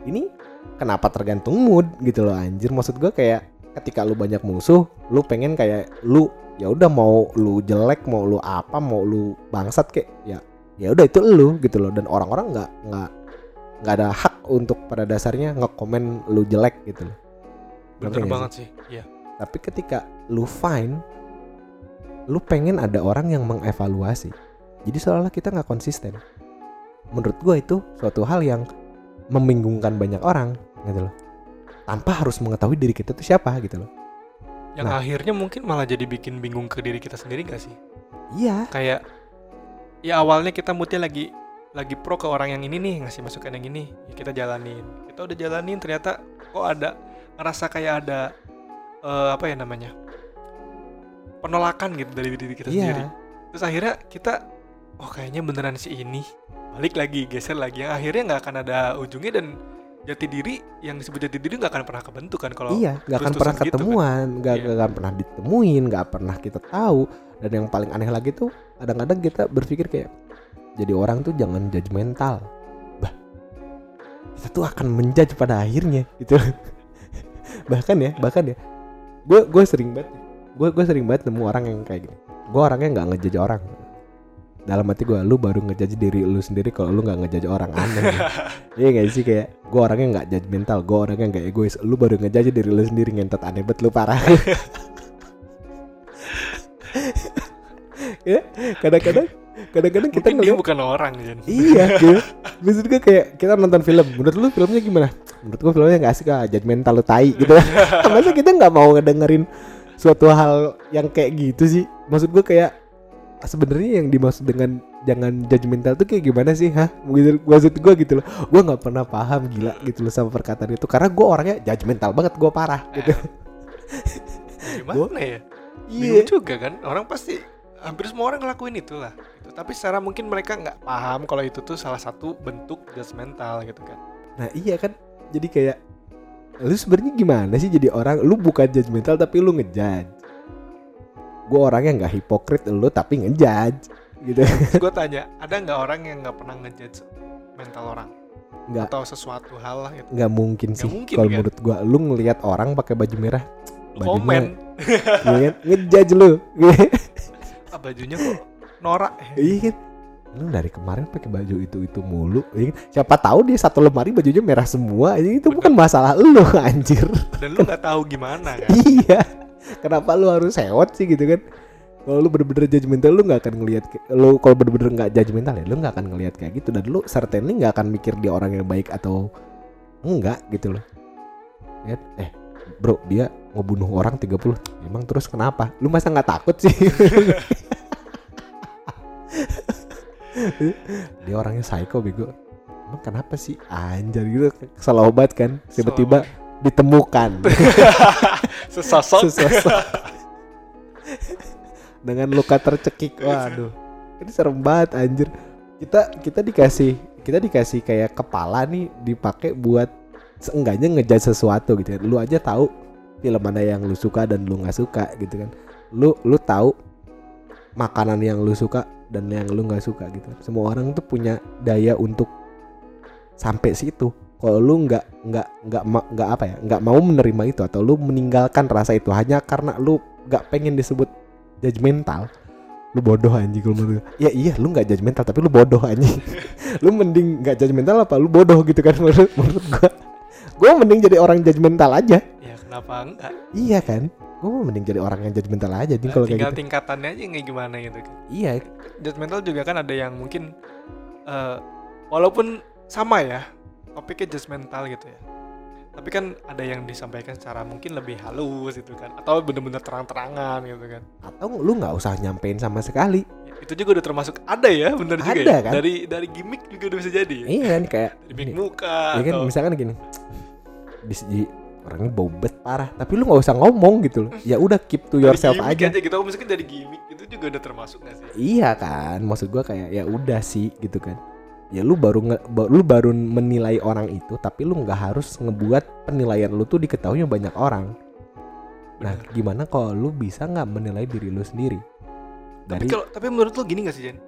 Ini kenapa tergantung mood gitu loh anjir. Maksud gue kayak ketika lu banyak musuh lu pengen kayak lu ya udah mau lu jelek mau lu apa mau lu bangsat kayak ya ya udah itu lu gitu loh. Dan orang-orang nggak nggak nggak ada hak untuk pada dasarnya ngekomen lu jelek gitu loh. Ngerti bener sih? banget sih? iya. Tapi ketika lu fine lu pengen ada orang yang mengevaluasi. Jadi seolah-olah kita nggak konsisten. Menurut gue itu suatu hal yang membingungkan banyak orang gitu loh tanpa harus mengetahui diri kita itu siapa gitu loh. Yang Nah. akhirnya mungkin malah jadi bikin bingung ke diri kita sendiri gak sih? Iya. Kayak ya awalnya kita moodnya lagi lagi pro ke orang yang ini nih ngasih masukan yang ini. Ya kita jalanin. Kita udah jalanin ternyata kok ada ngerasa kayak ada eh, apa ya namanya penolakan gitu dari diri kita sendiri. Iya terus akhirnya kita oh kayaknya beneran si ini balik lagi geser lagi. Yang akhirnya nggak akan ada ujungnya dan jati diri yang disebut jati diri nggak akan pernah kebentuk kan kalau iya nggak akan pernah gitu kan. ketemuan nggak Iya. nggak akan pernah ditemuin nggak pernah kita tahu. Dan yang paling aneh lagi tuh kadang-kadang kita berpikir kayak jadi orang tuh jangan judgmental bah kita tuh akan menjudge pada akhirnya gitu. Bahkan ya bahkan ya gue gue sering banget gue gue sering banget nemu orang yang kayak gini. Gue orangnya nggak ngejudge orang dalam hati gue lu baru ngejudge diri lu sendiri kalau lu nggak ngejudge orang aneh. Iya gak sih kayak gue orangnya nggak judgmental, gue orangnya nggak egois. Lu baru ngejudge diri lu sendiri ngentot aneh bet lu parah. ya kadang-kadang kadang-kadang kita mungkin dia ngeliat bukan orang Jen iya gitu. Maksud gue kayak kita nonton film. Menurut lu filmnya gimana? Menurut gue filmnya nggak asik ah, judgmental lu tai gitu. Masa kita nggak mau ngedengerin suatu hal yang kayak gitu sih? Maksud gue kayak sebenarnya yang dimaksud dengan jangan judgmental tuh kayak gimana sih? Hah? Gitu maksud gue gitu loh. Gue nggak pernah paham gila gitu loh sama perkataan itu. Karena gue orangnya judgmental banget gue parah gitu. Gimana ya? Iya. Bingung juga kan? Orang pasti hampir semua orang ngelakuin itu lah gitu. tapi secara mungkin mereka nggak paham kalau itu tuh salah satu bentuk judgmental gitu kan? Nah iya kan? Jadi kayak lu sebenarnya gimana sih jadi orang? Lu bukan judgmental tapi lu ngejudge gue orangnya nggak hipokrit lu tapi ngejudge gitu. Gue tanya ada nggak orang yang nggak pernah ngejudge mental orang? Nggak. Atau sesuatu hal lah gitu nggak mungkin sih kalau kan? menurut gua. Lu ngelihat orang pakai baju merah Bajunya- komen. Iya kan? Ngejudge lu. Ah, bajunya kok norak ya? Iya kan? Lu dari kemarin pakai baju itu itu mulu iya kan? siapa tahu dia satu lemari bajunya merah semua ini itu bukan masalah lu anjir. Dan lu nggak tahu gimana kan? Iya kenapa lu harus sewot sih gitu kan? Kalau lu bener-bener judgmental lu nggak akan ngelihat lu kalau bener-bener nggak judgmental ya lu nggak akan ngelihat kayak gitu. Dan lu certainly nggak akan mikir dia orang yang baik atau enggak gitu loh. Ya eh bro dia ngebunuh orang 30 emang terus kenapa? Lu masa nggak takut sih? Dia orangnya psycho bego. Emang kenapa sih? Anjir gitu kesel obat kan tiba-tiba ditemukan. Sesosok. Sesosok. dengan luka tercekik. Waduh. Ini serem banget anjir. Kita kita dikasih kita dikasih kayak kepala nih dipakai buat seenggaknya ngejudge sesuatu gitu kan lu aja tahu film mana yang lu suka dan lu nggak suka gitu kan. Lu lu tahu makanan yang lu suka dan yang lu nggak suka gitu. Semua orang tuh punya daya untuk sampai situ kalau lu nggak nggak nggak nggak apa ya nggak mau menerima itu atau lu meninggalkan rasa itu hanya karena lu nggak pengen disebut judgmental lu bodoh anjing kalau menurut ya iya lu nggak judgmental tapi lu bodoh anjing. Lu mending nggak judgmental apa lu bodoh gitu kan menurut menurut gua. Gua mending jadi orang judgmental aja. Ya kenapa enggak? Iya kan? Gua mau mending jadi orang yang judgmental aja anjing kalau kayak tinggal gitu. tingkatannya aja kayak gimana gitu kan? Iya. Judgmental juga kan ada yang mungkin eh, walaupun sama ya topiknya judgmental gitu ya. Tapi kan ada yang disampaikan secara mungkin lebih halus gitu kan atau bener-bener terang-terangan gitu kan. Atau lu nggak usah nyampein sama sekali. Ya, itu juga udah termasuk ada ya bener juga Ada, ya. kan? dari dari gimmick juga udah bisa jadi ya. Iya kan kayak gimmick muka ya kan atau misalkan gini. Di, di- orangnya bau bet parah tapi lu nggak usah ngomong gitu loh. Ya udah keep to yourself gimmick aja. gitu. Misalkan dari gimmick itu juga udah termasuk gak sih? Iya kan maksud gua kayak ya udah sih gitu kan ya lu baru nge, lu baru menilai orang itu tapi lu nggak harus ngebuat penilaian lu tuh diketahui banyak orang. Nah Bener. gimana kalau lu bisa nggak menilai diri lu sendiri? Tapi dari kalau tapi menurut lo gini gak sih Jen?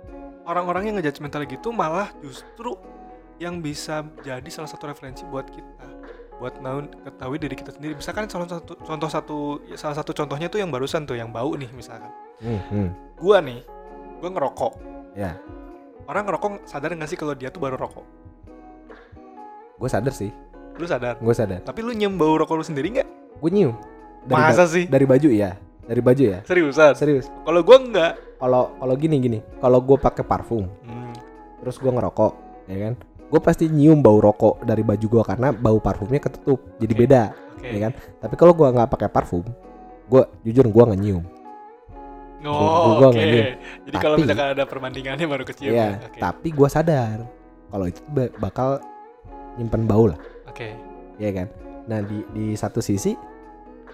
Orang-orang yang ngejudgmental gitu malah justru yang bisa jadi salah satu referensi buat kita. Buat naun ketahui diri kita sendiri. Misalkan salah satu contoh satu ya salah satu contohnya tuh yang barusan tuh yang bau nih misalkan. Hmm, hmm. gua nih gua ngerokok. Ya orang ngerokok sadar nggak sih kalau dia tuh baru rokok? Gue sadar sih. Lu sadar? Gue sadar. Tapi lu nyium bau rokok lu sendiri nggak? Gue nyium. Dari, masa sih? dari baju ya dari baju ya. Seriusan? Serius. Kalau gua nggak. Kalau kalau gini gini. Kalau gue pakai parfum hmm, terus gue ngerokok ya kan? Gue pasti nyium bau rokok dari baju gue karena bau parfumnya ketutup jadi beda oke. ya kan? Tapi kalau gue nggak pakai parfum gue jujur gue nggak nyium oh Gua oke. nyium. jadi kalau misalkan ada perbandingannya baru kecium ya ya? Oke. tapi gue sadar kalau itu ba- bakal nyimpen bau lah. Oke. Ya kan? Nah di di satu sisi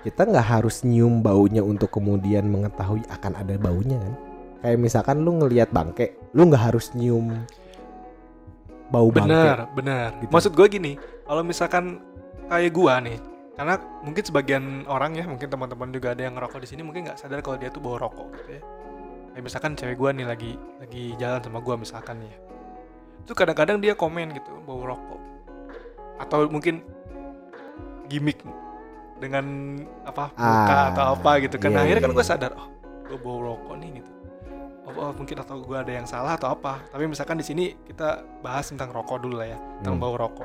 kita nggak harus nyium baunya untuk kemudian mengetahui akan ada baunya kan? Kayak misalkan lu ngelihat bangke lu nggak harus nyium bau bangke. Benar, benar. Gitu. Maksud gue gini, kalau misalkan kayak gua nih, karena mungkin sebagian orang ya, mungkin teman-teman juga ada yang ngerokok di sini mungkin nggak sadar kalau dia tuh bawa rokok gitu ya. Kayak misalkan cewek gua nih lagi lagi jalan sama gua misalkan nih ya. Itu kadang-kadang dia komen gitu, bawa rokok. Atau mungkin gimmick dengan apa muka Ah, atau apa gitu kan. iya, Nah, akhirnya iya, kan gue iya. sadar, oh, gue bawa rokok nih gitu. Oh, oh, mungkin atau gue ada yang salah atau apa. Tapi misalkan di sini kita bahas tentang rokok dulu lah ya, tentang Hmm. bau rokok.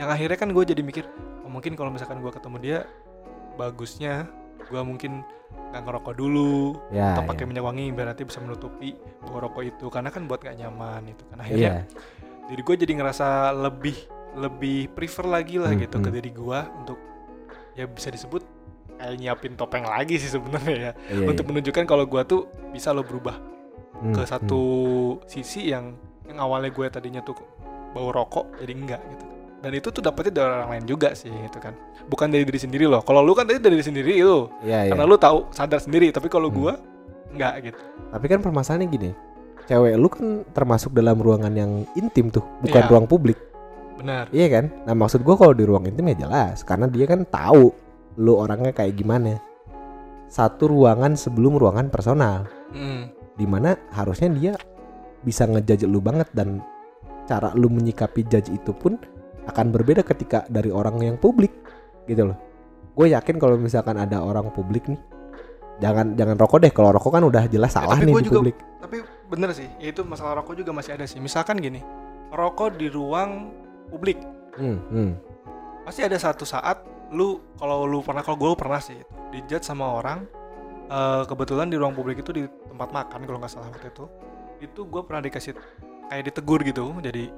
Yang akhirnya kan gue jadi mikir, mungkin kalau misalkan gue ketemu dia, bagusnya gue mungkin nggak ngerokok dulu ya, atau pakai ya. minyak wangi biar nanti bisa menutupi bau rokok itu karena kan buat gak nyaman itu kan Iya. akhirnya diri gue jadi ngerasa lebih lebih prefer lagi lah Hmm, gitu ke hmm. diri gue untuk ya bisa disebut kayak nyiapin topeng lagi sih sebenarnya ya Iya, untuk iya. menunjukkan kalau gue tuh bisa lo berubah Hmm, ke hmm. satu sisi yang yang awalnya gue tadinya tuh bau rokok jadi enggak gitu dan itu tuh dapetnya dari orang lain juga sih gitu kan bukan dari diri sendiri loh kalau lu kan tadi dari diri sendiri lo Iya, iya. karena lu tahu sadar sendiri tapi kalau Hmm. gue enggak gitu Tapi kan permasalahannya gini, cewek lu kan termasuk dalam ruangan yang intim tuh, bukan Iya. ruang publik, benar iya kan? Nah maksud gua kalau di ruang intim ya jelas, karena dia kan tahu lu orangnya kayak gimana. Satu ruangan sebelum ruangan personal, Hmm. di mana harusnya dia bisa ngejudge lu banget dan cara lu menyikapi judge itu pun akan berbeda ketika dari orang yang publik, gitu loh. Gue yakin kalau misalkan ada orang publik nih, jangan jangan rokok deh. Kalau rokok kan udah jelas salah tapi nih di juga- publik. tapi bener sih ya itu masalah rokok juga masih ada sih misalkan gini rokok di ruang publik Hmm, hmm. pasti ada satu saat lu kalau lu pernah kalau gue pernah sih dijudge sama orang eh, kebetulan di ruang publik itu di tempat makan kalau nggak salah waktu itu itu gue pernah dikasih kayak ditegur gitu jadi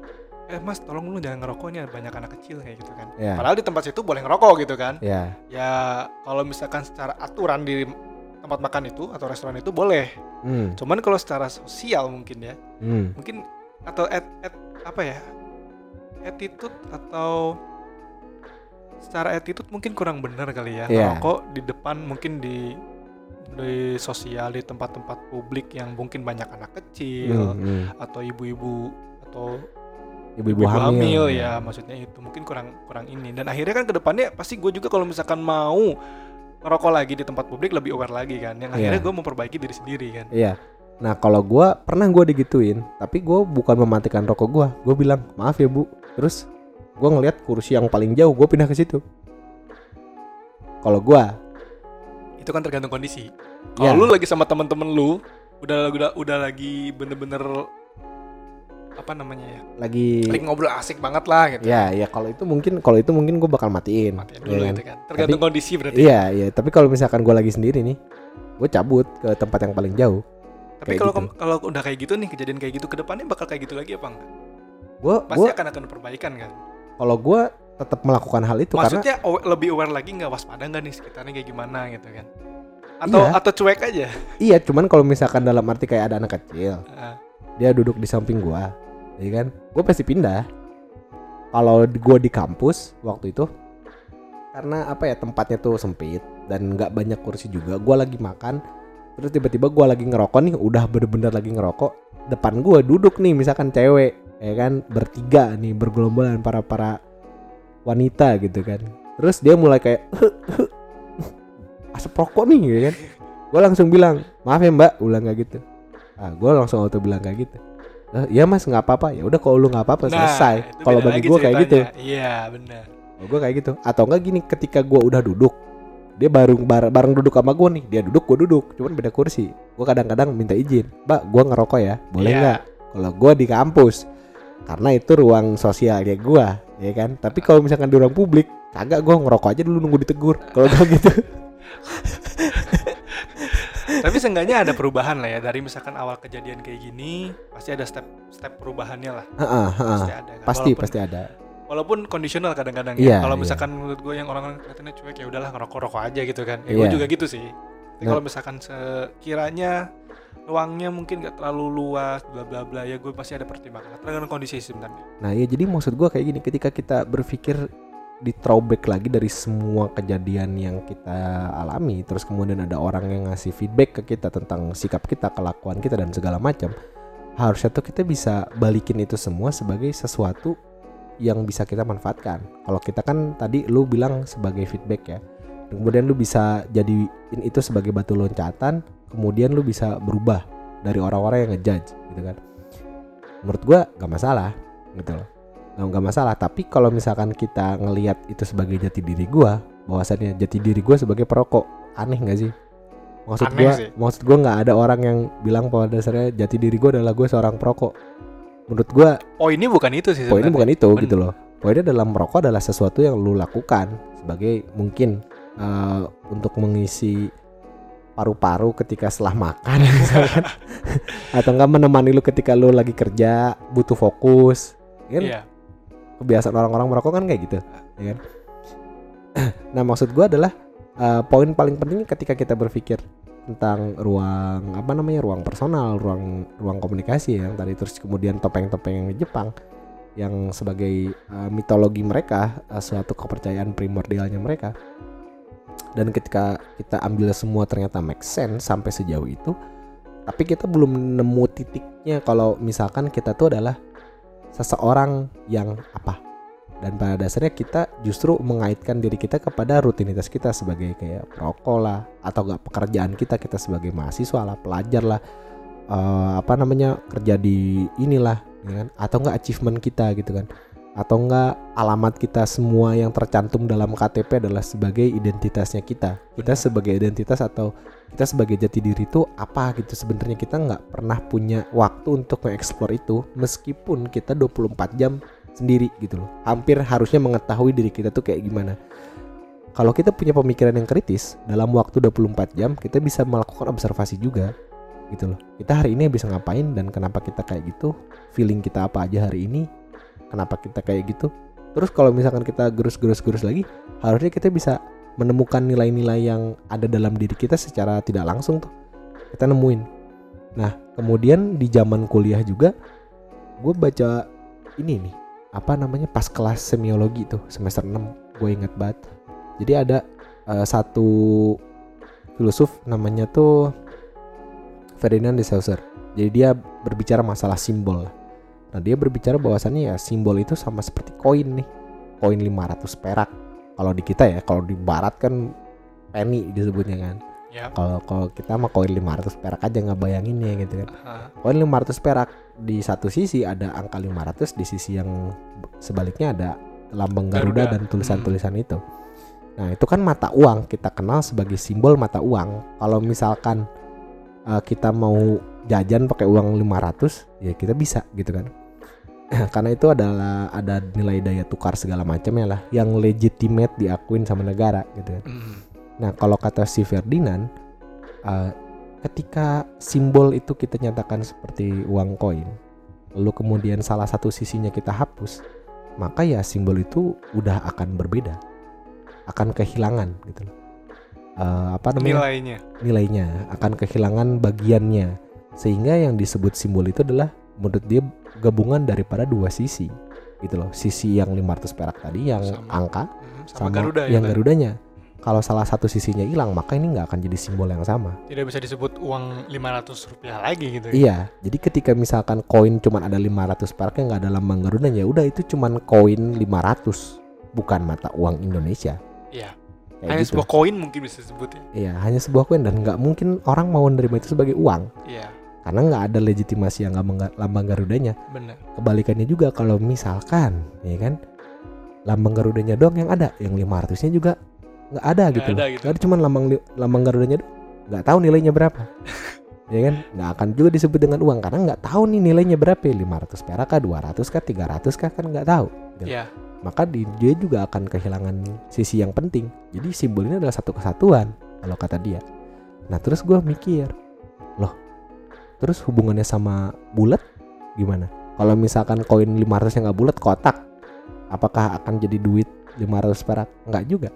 eh mas tolong lu jangan ngerokok nih banyak anak kecil kayak gitu kan. Ya. padahal di tempat situ boleh ngerokok gitu kan. Ya, ya kalau misalkan secara aturan di tempat makan itu atau restoran itu boleh. Hmm, cuman kalau secara sosial mungkin ya hmm, mungkin atau at, at apa ya attitude atau secara attitude mungkin kurang benar kali ya. Iya. ngerokok di depan mungkin di di sosial di tempat-tempat publik yang mungkin banyak anak kecil hmm, hmm. atau ibu-ibu atau Ibu-ibu hamil, ya maksudnya itu mungkin kurang kurang ini dan akhirnya kan ke depannya pasti gue juga kalau misalkan mau ngerokok lagi di tempat publik lebih aware lagi kan yang akhirnya Iya. gue memperbaiki diri sendiri kan Iya. Nah kalau gua pernah gua digituin, tapi gua bukan mematikan rokok gua. Gue bilang maaf ya bu. Terus gue ngelihat kursi yang paling jauh gue pindah ke situ kalau gue itu kan tergantung kondisi Ya. kalau lu lagi sama temen-temen lu udah udah udah lagi bener-bener apa namanya ya? Lagi lagi ngobrol asik banget lah gitu. Ya ya kalau itu mungkin kalau itu mungkin gue bakal matiin, matiin ya dulu kan? gitu kan? tergantung kondisi berarti iya iya. Tapi kalau misalkan gue lagi sendiri nih gue cabut ke tempat yang paling jauh. Tapi kalau gitu. kalau udah kayak gitu nih kejadian kayak gitu ke depannya bakal kayak gitu lagi apa enggak? Gue pasti gue akan akan perbaikan kan? Kalau gue tetap melakukan hal itu karena maksudnya awa- lebih aware lagi nggak waspada nggak nih sekitarnya kayak gimana gitu kan? Atau Iya. atau cuek aja? Iya cuman kalau misalkan dalam arti kayak ada anak kecil Ah, dia duduk di samping gua ya kan? Gue pasti pindah. Kalau gua di kampus waktu itu karena apa ya tempatnya tuh sempit dan nggak banyak kursi juga gua lagi makan. Terus tiba-tiba gua lagi ngerokok nih udah bener-bener lagi ngerokok. Depan gua duduk nih misalkan cewek ya kan? Bertiga nih bergelombolan para para wanita gitu kan. Terus dia mulai kayak asap rokok nih ya kan? Gue langsung bilang maaf ya mbak ulang kayak gitu. Ah gue langsung auto bilang kayak gitu "Eh, iya mas nggak apa-apa. Ya udah kalau lu nggak apa-apa selesai. Nah, itu kalau bagi gue kayak gitu. iya benar gue kayak gitu. Atau enggak gini ketika gue udah duduk dia baru bar- bareng duduk sama gue nih. Dia duduk gue duduk. Cuman beda kursi. Gue kadang-kadang minta izin mbak gue ngerokok ya? Boleh Iya. nggak? Kalau gue di kampus karena itu ruang sosialnya gue ya kan? Tapi kalau misalkan di ruang publik kagak gue ngerokok aja dulu nunggu ditegur. Kalau gue gitu tapi seenggaknya ada perubahan lah ya. Dari misalkan awal kejadian kayak gini pasti ada step step perubahannya lah. Heeh, heeh. pasti ada kan. Pasti walaupun, pasti ada. walaupun kondisional kadang-kadang Iya, ya kalau iya. misalkan menurut gue yang orang-orang kelihatannya cuek ya udahlah ngerokok rokok aja gitu kan. Ya Iya. gue juga gitu sih. Tapi Nah. kalau misalkan sekiranya ruangnya mungkin gak terlalu luas bla bla bla ya gue pasti ada pertimbangan. Tergantung kondisi sebenarnya. Nah iya jadi maksud gua kayak gini. Ketika kita berpikir di throwback lagi dari semua kejadian yang kita alami. Terus kemudian ada orang yang ngasih feedback ke kita tentang sikap kita kelakuan kita dan segala macam. Harusnya tuh kita bisa balikin itu semua sebagai sesuatu yang bisa kita manfaatkan. Kalau kita kan tadi lu bilang sebagai feedback ya. Kemudian lu bisa jadiin itu sebagai batu loncatan kemudian lu bisa berubah dari orang-orang yang ngejudge gitu kan. Menurut gua gak masalah gitu loh nggak nggak masalah. Tapi kalau misalkan kita ngelihat itu sebagai jati diri gua bahwasannya jati diri gua sebagai perokok aneh nggak sih? Maksud sih. maksud gua nggak ada orang yang bilang pada dasarnya jati diri gua adalah gua seorang perokok. Menurut gua poinnya bukan itu sih poinnya sebenarnya. bukan itu Bener. gitu loh. Poinnya dalam merokok adalah sesuatu yang lu lakukan sebagai mungkin eh, untuk mengisi paru-paru ketika setelah makan misalkan. Atau enggak menemani lu ketika lu lagi kerja butuh fokus. Kan iya kebiasaan orang-orang merokok kan kayak gitu ya kan? Nah maksud gua adalah eh, poin paling penting ketika kita berpikir tentang ruang apa namanya ruang personal ruang ruang komunikasi yang tadi terus kemudian topeng-topeng yang Jepang yang sebagai eh, mitologi mereka eh, suatu kepercayaan primordialnya mereka. Dan ketika kita ambil semua ternyata make sense sampai sejauh itu tapi kita belum nemu titiknya kalau misalkan kita tuh adalah seseorang yang apa. Dan pada dasarnya kita justru mengaitkan diri kita kepada rutinitas kita sebagai kayak perokok lah atau enggak pekerjaan kita kita sebagai mahasiswa lah pelajar lah eh, apa namanya kerja di inilah ya kan? Atau enggak achievement kita gitu kan atau enggak alamat kita semua yang tercantum dalam KTP adalah sebagai identitasnya kita. Kita sebagai identitas atau kita sebagai jati diri itu apa gitu? Sebenarnya kita nggak pernah punya waktu untuk mengeksplor itu meskipun kita 24 jam sendiri gitu loh. Hampir harusnya mengetahui diri kita tuh kayak gimana. Kalau kita punya pemikiran yang kritis dalam waktu 24 jam kita bisa melakukan observasi juga gitu loh. Kita hari ini bisa ngapain dan kenapa kita kayak gitu? Feeling kita apa aja hari ini kenapa kita kayak gitu. Terus kalau misalkan kita gerus-gerus-gerus lagi harusnya kita bisa menemukan nilai-nilai yang ada dalam diri kita secara tidak langsung tuh. Kita nemuin. Nah kemudian di zaman kuliah juga gue baca ini nih apa namanya pas kelas semiologi tuh semester 6 gue inget banget. Jadi ada eh, satu filsuf namanya tuh Ferdinand de Saussure. Jadi dia berbicara masalah simbol nah dia berbicara bahwasannya ya simbol itu sama seperti koin nih koin 500 perak kalau di kita ya kalau di barat kan penny disebutnya kan ya kalau kalau kita mah koin 500 perak aja nggak bayanginnya gitu kan Ah, koin 500 perak di satu sisi ada angka 500 di sisi yang sebaliknya ada lambang Garuda, Garuda. dan tulisan-tulisan itu. Nah, itu kan mata uang kita kenal sebagai simbol mata uang. Kalau misalkan uh, kita mau jajan pakai uang 500, ya kita bisa gitu kan. Karena itu adalah ada nilai daya tukar segala macamnya lah yang legitimate diakuin sama negara gitu kan. Hmm. Nah, kalau kata si Ferdinand, uh, ketika simbol itu kita nyatakan seperti uang koin, lalu kemudian salah satu sisinya kita hapus, maka ya simbol itu udah akan berbeda, akan kehilangan gitu loh. Uh, apa namanya nilainya nilainya akan kehilangan bagiannya sehingga yang disebut simbol itu adalah menurut dia gabungan daripada dua sisi gitu loh sisi yang 500 perak tadi yang Sama. angka Hmm, sama, sama, Garuda ya yang tadi. garudanya kalau salah satu sisinya hilang maka ini nggak akan jadi simbol yang sama tidak bisa disebut uang 500 rupiah lagi gitu ya iya jadi ketika misalkan koin cuman ada 500 peraknya nggak ada lambang garudanya ya udah itu cuman koin 500 bukan mata uang Indonesia Iya. Kayak hanya gitu. sebuah koin mungkin bisa disebut ya iya hanya sebuah koin dan nggak mungkin orang mau menerima itu sebagai uang iya karena nggak ada legitimasi yang lambang, lambang garudanya. Benar kebalikannya juga kalau misalkan ya kan? Lambang garudanya doang yang ada yang 500 nya juga nggak ada Nggak gitu ada gitu. Ada cuman lambang lambang garudanya nggak tahu nilainya berapa. Ya kan? Nggak akan juga disebut dengan uang karena nggak tahu nih nilainya berapa. Ya 500 perak kah 200 kah 300 kah kan nggak tahu. Gitu. iya. Maka di- dia juga akan kehilangan sisi yang penting. Jadi simbol ini adalah satu kesatuan kalau kata dia. Nah terus gue mikir terus hubungannya sama bulat gimana? Kalau misalkan koin 500 yang nggak bulat kotak. Apakah akan jadi duit 500 perak? Nggak juga.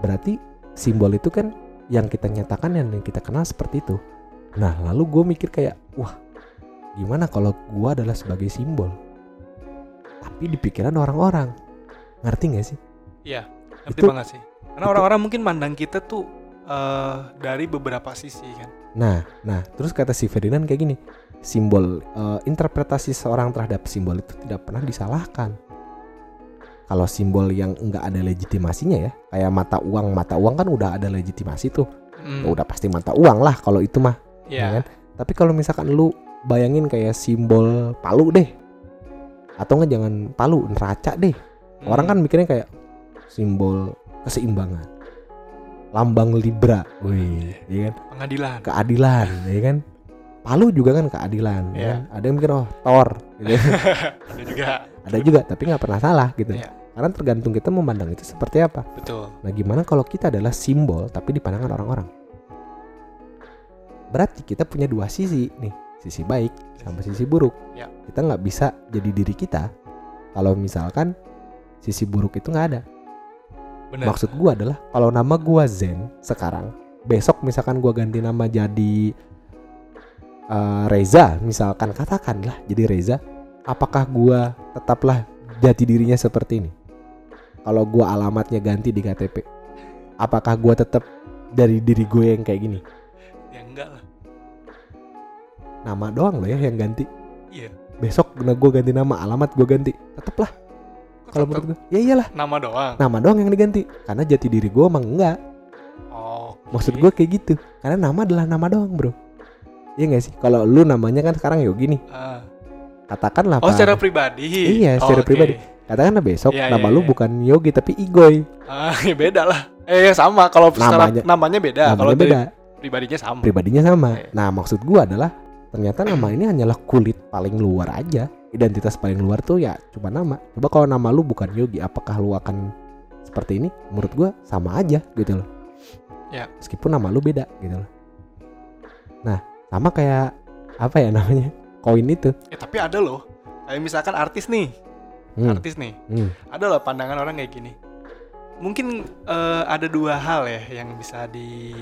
Berarti simbol itu kan yang kita nyatakan dan yang kita kenal seperti itu. Nah lalu gue mikir kayak wah gimana kalau gue adalah sebagai simbol? Tapi di pikiran orang-orang. Ngerti gak sih? Iya ngerti Itu- banget sih. Karena orang-orang mungkin mandang kita tuh eh, dari beberapa sisi kan nah nah terus kata si Ferdinand kayak gini simbol eh, interpretasi seorang terhadap simbol itu tidak pernah disalahkan kalau simbol yang enggak ada legitimasinya ya kayak mata uang mata uang kan udah ada legitimasi tuh Hmm, Ya udah pasti mata uang lah kalau itu mah iya ya kan? Tapi kalau misalkan lu bayangin kayak simbol palu deh. Atau nggak jangan palu, neraca deh. Hmm. Orang kan mikirnya kayak simbol keseimbangan. Lambang Libra. Wih, ya kan? pengadilan Keadilan, ya kan? Palu juga kan keadilan, ya Iya. kan? Ada yang mikir oh Thor, gitu. ada juga Ada juga, tapi nggak pernah salah gitu. Iya. Karena tergantung kita memandang itu seperti apa. betul Nah, gimana kalau kita adalah simbol tapi di pandangan orang-orang? Berarti kita punya dua sisi nih, sisi baik sama sisi buruk. Ya. Kita nggak bisa jadi diri kita kalau misalkan sisi buruk itu nggak ada. Benar Maksud gua adalah kalau nama gua Zen sekarang, besok misalkan gua ganti nama jadi eh, Reza, misalkan katakanlah jadi Reza, apakah gua tetaplah jati dirinya seperti ini? Kalau gua alamatnya ganti di KTP, apakah gua tetap dari diri gue yang kayak gini? ya enggak lah Nama doang loh ya yang ganti. iya Besok gua ganti nama, alamat gua ganti, tetaplah. Kalau menurut gua, ya iyalah, nama doang nama doang yang diganti. Karena jati diri gua emang enggak. oh Maksud gue kayak gitu. Karena nama adalah nama doang, Bro. Iya gak sih? Kalau lu namanya kan sekarang Yogi nih. Ah. Katakanlah oh secara pribadi Iya, secara Oke. pribadi. Katakanlah besok Iya, nama iya, lu iya. bukan Yogi tapi Igoy. ah ya beda lah eh ya sama kalau secara Namanya- namanya beda Namanya kalau beda. pribadinya sama Pribadinya sama. Iya. Nah, maksud gua adalah ternyata nama ini hanyalah kulit paling luar aja. Identitas paling luar tuh ya cuma nama. Coba kalau nama lu bukan Yogi, apakah lu akan seperti ini? Menurut gua sama aja gitu loh. Ya. Meskipun nama lu beda gitu loh. Nah, sama kayak apa ya namanya? Koin itu. ya tapi ada loh kayak misalkan artis nih Hmm. artis nih Hmm. ada loh pandangan orang kayak gini mungkin eh, ada dua hal ya yang bisa di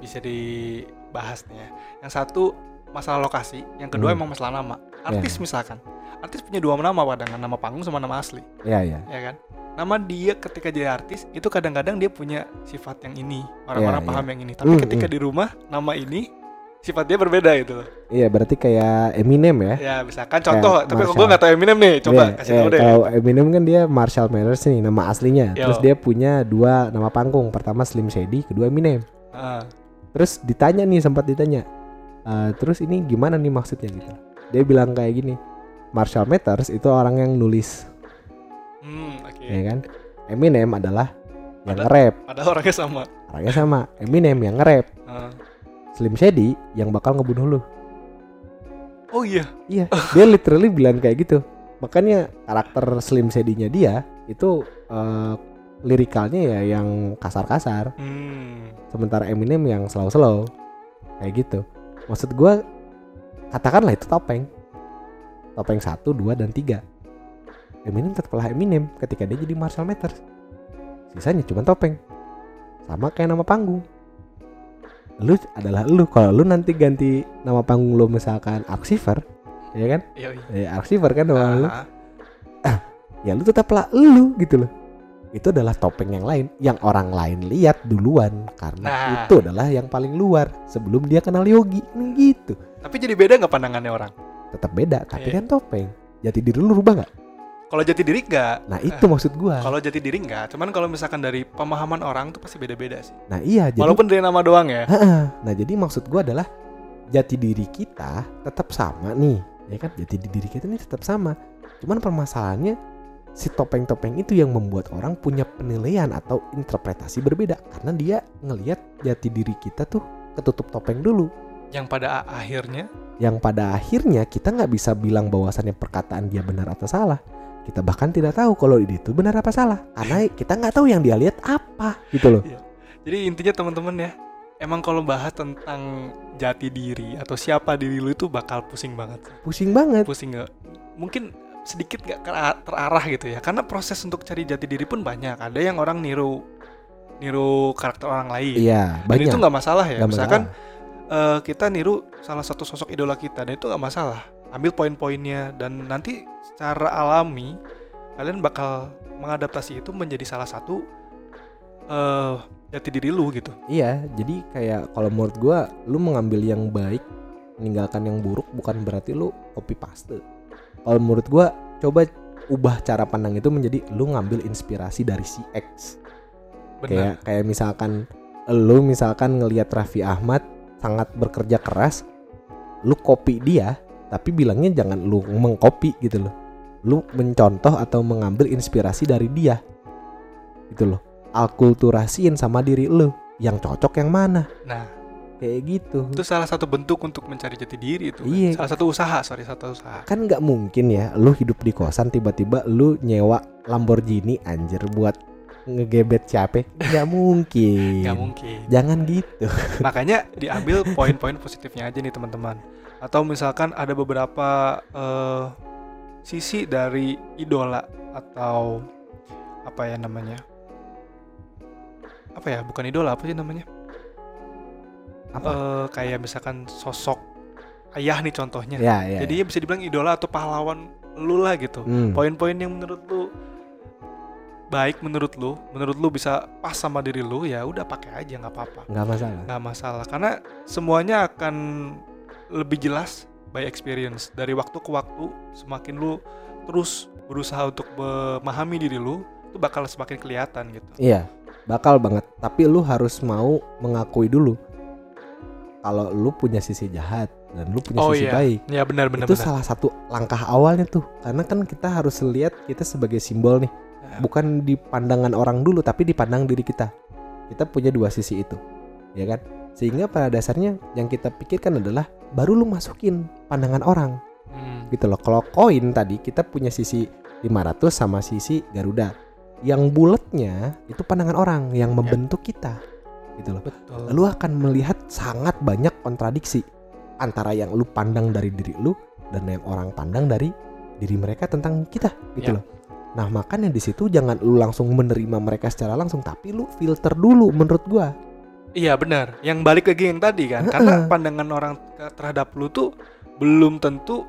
bisa dibahas nih ya yang satu masalah lokasi yang kedua Hmm. emang masalah nama artis misalkan artis punya dua nama pandangan nama panggung sama nama asli Ya ya. ya kan nama dia ketika jadi artis itu kadang-kadang dia punya sifat yang ini orang-orang Iya, paham yang ini tapi Hmm, ketika di rumah nama ini sifat dia berbeda gitu loh Iya berarti kayak Eminem ya. ya misalkan contoh Kayak tapi Marshall. gue nggak tahu Eminem nih coba Iya, kasih iya, tahu deh Kalau Eminem kan dia Marshall Mathers nih nama aslinya. Yo. Terus dia punya dua nama panggung. Pertama Slim Shady, kedua Eminem. Ah, Terus ditanya nih sempat ditanya. "Eh, terus ini gimana nih maksudnya gitu. Dia bilang kayak gini. Marshall Mathers itu orang yang nulis Hmm, oke. ya kan Eminem adalah yang Ada- nge-rap Padahal orangnya sama. orangnya sama Eminem yang nge-rap Ah. Slim Shady yang bakal ngebunuh lu Oh iya. iya dia literally bilang kayak gitu makanya karakter Slim Shady-nya dia itu eh, lirikalnya ya yang kasar-kasar Hmm. sementara Eminem yang slow-slow kayak gitu maksud gua katakanlah itu topeng. Topeng satu dua dan tiga. Eminem tetaplah Eminem ketika dia jadi Marshall Mathers. Sisanya cuma topeng. Sama kayak nama panggung. Lu adalah lu. Kalau lu nanti ganti nama panggung lu misalkan Arxiver ya kan? Ya Arxiver kan nama lu. Ah, ya lu tetaplah lu gitu loh itu adalah topeng yang lain yang orang lain lihat duluan karena Nah. itu adalah yang paling luar sebelum dia kenal Yogi Ini gitu Tapi jadi beda nggak pandangannya orang? tetap beda tapi Iya. kan topeng jati diri lu rubah nggak Kalau jati diri nggak. nah itu maksud gua Kalau jati diri nggak. Cuman kalau misalkan dari pemahaman orang tuh pasti beda-beda sih. nah iya jadi Walaupun dari nama doang ya. Nah jadi maksud gua adalah jati diri kita tetap sama nih ya kan jati diri kita ini tetap sama cuman permasalahannya si topeng-topeng itu yang membuat orang punya penilaian atau interpretasi berbeda. Karena dia ngelihat jati diri kita tuh ketutup topeng dulu. Yang pada akhirnya? Yang pada akhirnya kita nggak bisa bilang bahwasannya perkataan dia benar atau salah. Kita bahkan tidak tahu kalau itu benar apa salah. Karena kita nggak tahu yang dia lihat apa gitu loh. Jadi intinya teman-teman ya, emang kalau bahas tentang jati diri atau siapa diri lu itu bakal pusing banget. pusing banget. Pusing nggak? Mungkin sedikit nggak terarah gitu ya. Karena proses untuk cari jati diri pun banyak. Ada yang orang niru niru karakter orang lain. iya Dan banyak itu nggak masalah ya. Nggak Misalkan masalah. eh, kita niru salah satu sosok idola kita dan itu nggak masalah. Ambil poin-poinnya dan nanti secara alami kalian bakal mengadaptasi itu menjadi salah satu eh jati diri lu gitu. Iya, jadi kayak kalau menurut gua lu mengambil yang baik, meninggalkan yang buruk bukan berarti lu copy paste. Kalau menurut gua coba ubah cara pandang itu menjadi lu ngambil inspirasi dari si X. Kayak kayak misalkan lu misalkan ngelihat Raffi Ahmad sangat bekerja keras, lu copy dia, tapi bilangnya jangan lu mengcopy gitu loh. Lu mencontoh atau mengambil inspirasi dari dia. Gitu loh. Alkulturasiin sama diri lu. Yang cocok yang mana? Nah, Kayak gitu. itu salah satu bentuk untuk mencari jati diri itu. kan. Iya. Salah satu usaha, sorry, satu usaha. Kan nggak mungkin ya lu hidup di kosan tiba-tiba lu nyewa Lamborghini anjir buat ngegebet siapa? Nggak mungkin. Nggak mungkin. Jangan gitu. Makanya diambil poin-poin positifnya aja nih teman-teman. Atau misalkan ada beberapa eh, sisi dari idola atau apa ya namanya? Apa ya? Bukan idola apa sih namanya? Apa? Eh, kayak misalkan sosok ayah nih contohnya. ya, ya. Jadinya bisa dibilang idola atau pahlawan lu lah gitu. Hmm. Poin-poin yang menurut lu baik menurut lu, menurut lu bisa pas sama diri lu ya udah pakai aja nggak apa-apa nggak masalah. nggak masalah karena semuanya akan lebih jelas by experience dari waktu ke waktu semakin lu terus berusaha untuk memahami diri lu itu bakal semakin kelihatan gitu Iya, bakal banget. Tapi lu harus mau mengakui dulu kalau lu punya sisi jahat dan lu punya oh sisi iya baik. ya benar benar itu benar salah satu langkah awalnya tuh. Karena kan kita harus lihat kita sebagai simbol nih, Ya. bukan di pandangan orang dulu tapi dipandang diri kita. Kita punya dua sisi itu. Ya kan? Sehingga pada dasarnya yang kita pikirkan adalah baru lu masukin pandangan orang Hmm, gitu loh. Kalau koin tadi kita punya sisi 500 sama sisi Garuda. Yang bulatnya itu pandangan orang yang membentuk kita. Gitu loh. betul Lu akan melihat sangat banyak kontradiksi antara yang lu pandang dari diri lu dan yang orang pandang dari diri mereka tentang kita gitu Ya. loh. Nah, makanya di situ jangan lu langsung menerima mereka secara langsung, tapi lu filter dulu menurut gua. iya benar yang balik lagi yang tadi kan karena pandangan orang terhadap lu tuh belum tentu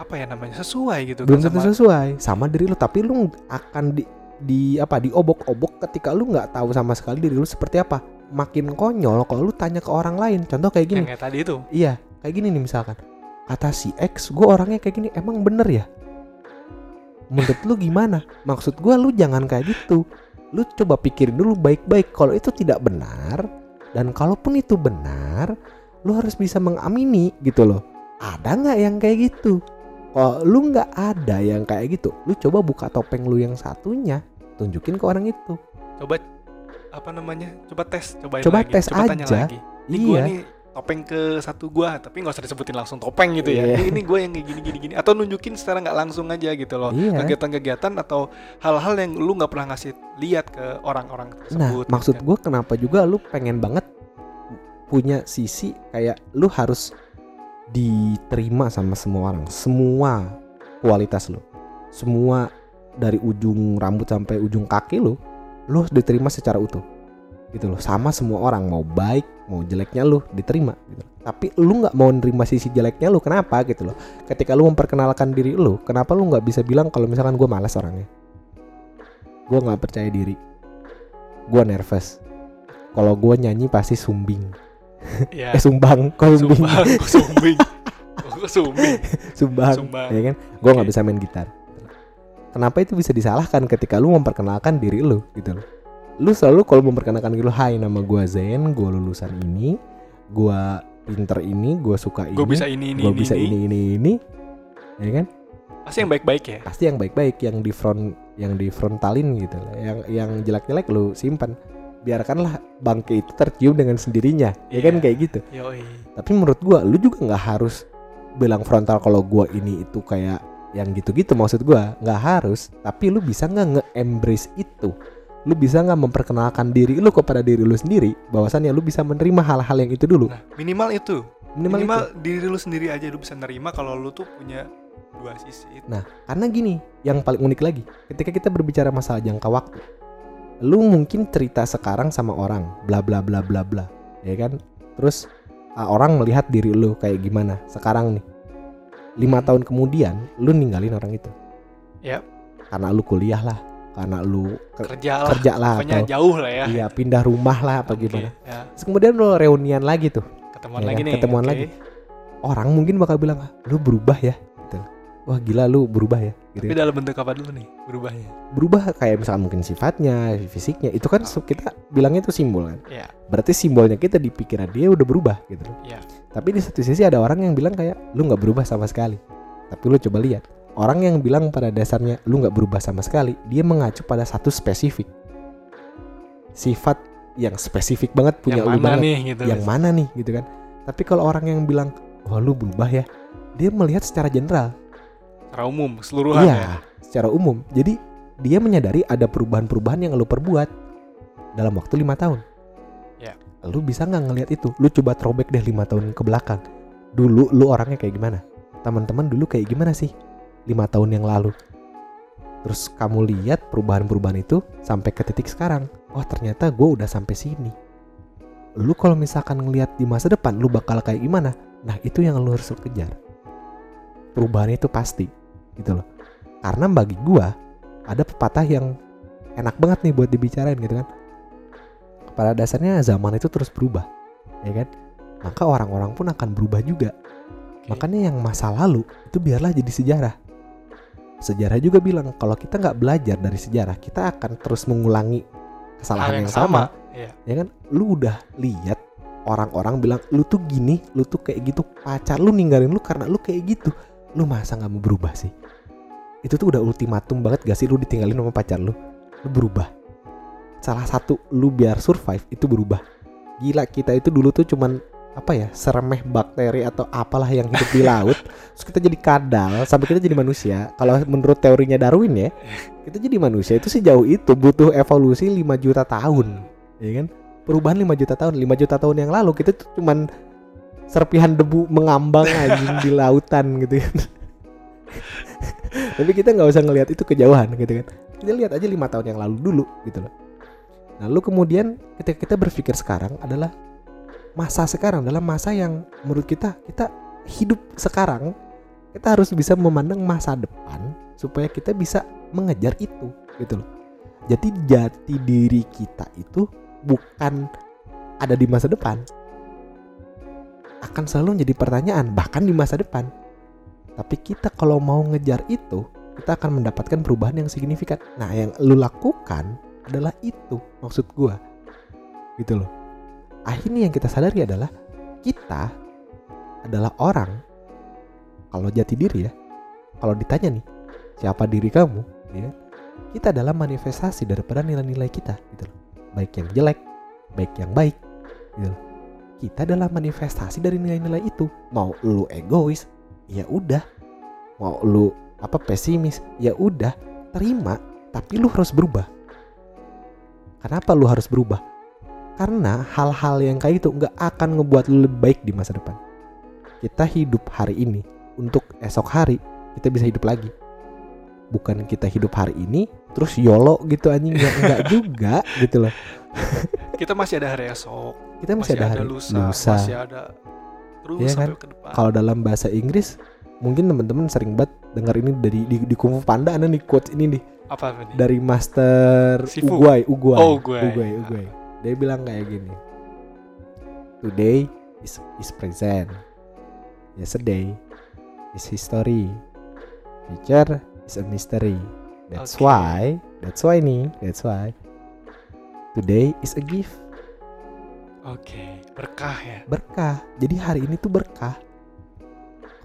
apa ya namanya sesuai gitu Belum kan tentu sama sesuai sama diri lu, tapi lu akan di di apa diobok-obok ketika lu nggak tahu sama sekali diri lu seperti apa. Makin konyol kalau lu tanya ke orang lain. Contoh kayak gini. yang kayak tadi itu Iya, kayak gini nih misalkan. Kata si X, gue orangnya kayak gini, emang bener ya? Menurut lu gimana? Maksud gue lu jangan kayak gitu. Lu coba pikirin dulu baik-baik. Kalau itu tidak benar, dan kalaupun itu benar, lu harus bisa mengamini gitu loh. Ada nggak yang kayak gitu? kalau lu nggak ada yang kayak gitu lu coba buka topeng lu yang satunya tunjukin ke orang itu coba apa namanya? Coba tes cobain Coba lagi tes coba tanya aja. lagi. Ini gua iya. nih topeng ke satu gua tapi nggak usah disebutin langsung topeng gitu ya. Iya. ini, gua yang kayak gini gini gini atau nunjukin secara nggak langsung aja gitu loh. Iya. Kegiatan-kegiatan atau hal-hal yang lu nggak pernah ngasih lihat ke orang-orang nah tersebut maksud gitu. kan. gue kenapa juga lu pengen banget punya sisi kayak lu harus diterima sama semua orang. Semua kualitas lu. Semua dari ujung rambut sampai ujung kaki lu lu diterima secara utuh. Gitu loh sama semua orang mau baik mau jeleknya lu diterima gitu. tapi lu nggak mau nerima sisi jeleknya lu kenapa gitu loh. Ketika lu memperkenalkan diri lu kenapa lu nggak bisa bilang kalau misalkan gue malas orangnya? Gue nggak percaya diri. Gue nervous. Kalau gue nyanyi pasti sumbing. Ya eh sumbang kok sumbing? Sumbang sumbing. Sumbang, Sumbang. ya kan? Gue nggak Oke. bisa main gitar kenapa itu bisa disalahkan ketika lu memperkenalkan diri lu gitu loh. Lu selalu kalau memperkenalkan diri lu hai nama gue Zen gue lulusan ini gue pinter ini gue suka ini gue bisa ini ini gue ini, bisa ini. ini ini ya kan? Pasti yang baik-baik ya? Pasti yang baik-baik yang di front yang di frontalin gitu lah yang yang jelek-jelek lu simpan. Biarkanlah bangke itu tercium dengan sendirinya. Ya kan Iya. kayak gitu? Yoi. tapi menurut gua lu juga nggak harus bilang frontal kalau gua ini itu kayak yang gitu-gitu maksud gua. Nggak harus tapi lu bisa nggak nge-embrace itu? Lu bisa nggak memperkenalkan diri lu kepada diri lu sendiri? Bahwasannya lu bisa menerima hal-hal yang itu dulu. Nah minimal itu. Minimal, minimal itu. diri lu sendiri aja lu bisa nerima kalau lu tuh punya dua sisi itu. Nah, karena gini, yang paling unik lagi, ketika kita berbicara masalah jangka waktu, lu mungkin cerita sekarang sama orang, bla bla bla bla bla, ya kan? Terus ah, orang melihat diri lu kayak gimana sekarang nih. Lima tahun kemudian, lu ninggalin orang itu. Yap. Karena lu kuliah lah, karena lu ke- kerja lah kerja lah pokoknya atau jauh lah ya iya pindah rumah lah apa Oke, gimana. ya. Terus kemudian lu reunian lagi tuh. ketemuan Ya lagi kan, nih ketemuan oke. lagi. Orang mungkin bakal bilang, "Ah, "Lu berubah ya." Gitu. Wah, gila lu berubah ya. Gitu. tapi dalam bentuk apa dulu nih berubahnya berubah kayak misalkan mungkin sifatnya, fisiknya itu kan su- kita bilangnya itu simbol kan. ya Berarti simbolnya kita di pikiran dia udah berubah gitu loh. Tapi di satu sisi ada orang yang bilang kayak lu nggak berubah sama sekali. Tapi lu coba lihat orang yang bilang pada dasarnya lu nggak berubah sama sekali, dia mengacu pada satu spesifik sifat yang spesifik banget punya yang lu mana banget. nih gitu Yang mana nih gitu kan. Tapi kalau orang yang bilang wah lu berubah ya, dia melihat secara general secara umum keseluruhan Iya, ya secara umum. Jadi dia menyadari ada perubahan-perubahan yang lu perbuat dalam waktu lima tahun. Lu bisa nggak ngelihat itu? Lu coba throwback deh lima tahun ke belakang. Dulu lu orangnya kayak gimana? Teman-teman dulu kayak gimana sih? Lima tahun yang lalu. Terus kamu lihat perubahan-perubahan itu sampai ke titik sekarang. Oh ternyata gue udah sampai sini. Lu kalau misalkan ngelihat di masa depan, lu bakal kayak gimana? Nah itu yang lu harus kejar. Perubahan itu pasti gitu loh. Karena bagi gua ada pepatah yang enak banget nih buat dibicarain gitu kan. Pada dasarnya zaman itu terus berubah, ya kan? Maka orang-orang pun akan berubah juga. Makanya yang masa lalu itu biarlah jadi sejarah. Sejarah juga bilang kalau kita nggak belajar dari sejarah, kita akan terus mengulangi kesalahan yang yang sama Iya. ya kan lu udah lihat orang-orang bilang lu tuh gini lu tuh kayak gitu pacar lu ninggalin lu karena lu kayak gitu lu masa nggak mau berubah sih itu tuh udah ultimatum banget gak sih lu ditinggalin sama pacar lu lu berubah salah satu lu biar survive itu berubah. Gila kita itu dulu tuh cuman apa ya seremeh bakteri atau apalah yang hidup di laut. Terus kita jadi kadal sampai kita jadi manusia. Kalau menurut teorinya Darwin ya kita jadi manusia itu sejauh itu butuh evolusi 5 juta tahun ya kan? Perubahan 5 juta tahun 5 juta tahun yang lalu kita tuh cuman serpihan debu mengambang anjing di lautan gitu kan. Tapi kita nggak usah ngelihat itu kejauhan gitu kan. Kita lihat aja lima tahun yang lalu dulu gitu loh lalu kemudian ketika kita berpikir sekarang adalah masa sekarang adalah masa yang menurut kita kita hidup sekarang kita harus bisa memandang masa depan supaya kita bisa mengejar itu gitu loh. Jadi jati diri kita itu bukan ada di masa depan akan selalu menjadi pertanyaan bahkan di masa depan. Tapi kita kalau mau ngejar itu kita akan mendapatkan perubahan yang signifikan. Nah yang lu lakukan adalah itu maksud gua. Gitu loh. Akhirnya yang kita sadari adalah kita adalah orang kalau jati diri ya kalau ditanya nih siapa diri kamu ya kita adalah manifestasi daripada nilai-nilai kita gitu loh. Baik yang jelek baik yang baik gitu loh. kita adalah manifestasi dari nilai-nilai itu. Mau lu egois ya udah. Mau lu apa pesimis ya udah. Terima tapi lu harus berubah kenapa lu harus berubah? Karena hal-hal yang kayak itu nggak akan ngebuat lu lebih baik di masa depan. Kita hidup hari ini untuk esok hari kita bisa hidup lagi. Bukan kita hidup hari ini terus yolo gitu anjing. Nggak nggak juga gitu loh. Kita masih ada hari esok. Kita masih, ada hari lusa, masih ada terus sampai kan? ke depan. Kalau dalam bahasa Inggris mungkin teman-teman sering banget dengar ini dari di, di Kung Fu Panda ada nih quotes ini nih apa nih? Dari Master Sifu. Uguay Uguay. Oh, Uguay. Uguay Uguay. dia bilang kayak gini. Today is is present. Yesterday is history. Future is a mystery. That's Oke. why that's why nih that's why. Today is a gift. Oke berkah ya? Berkah. Jadi hari ini tuh berkah.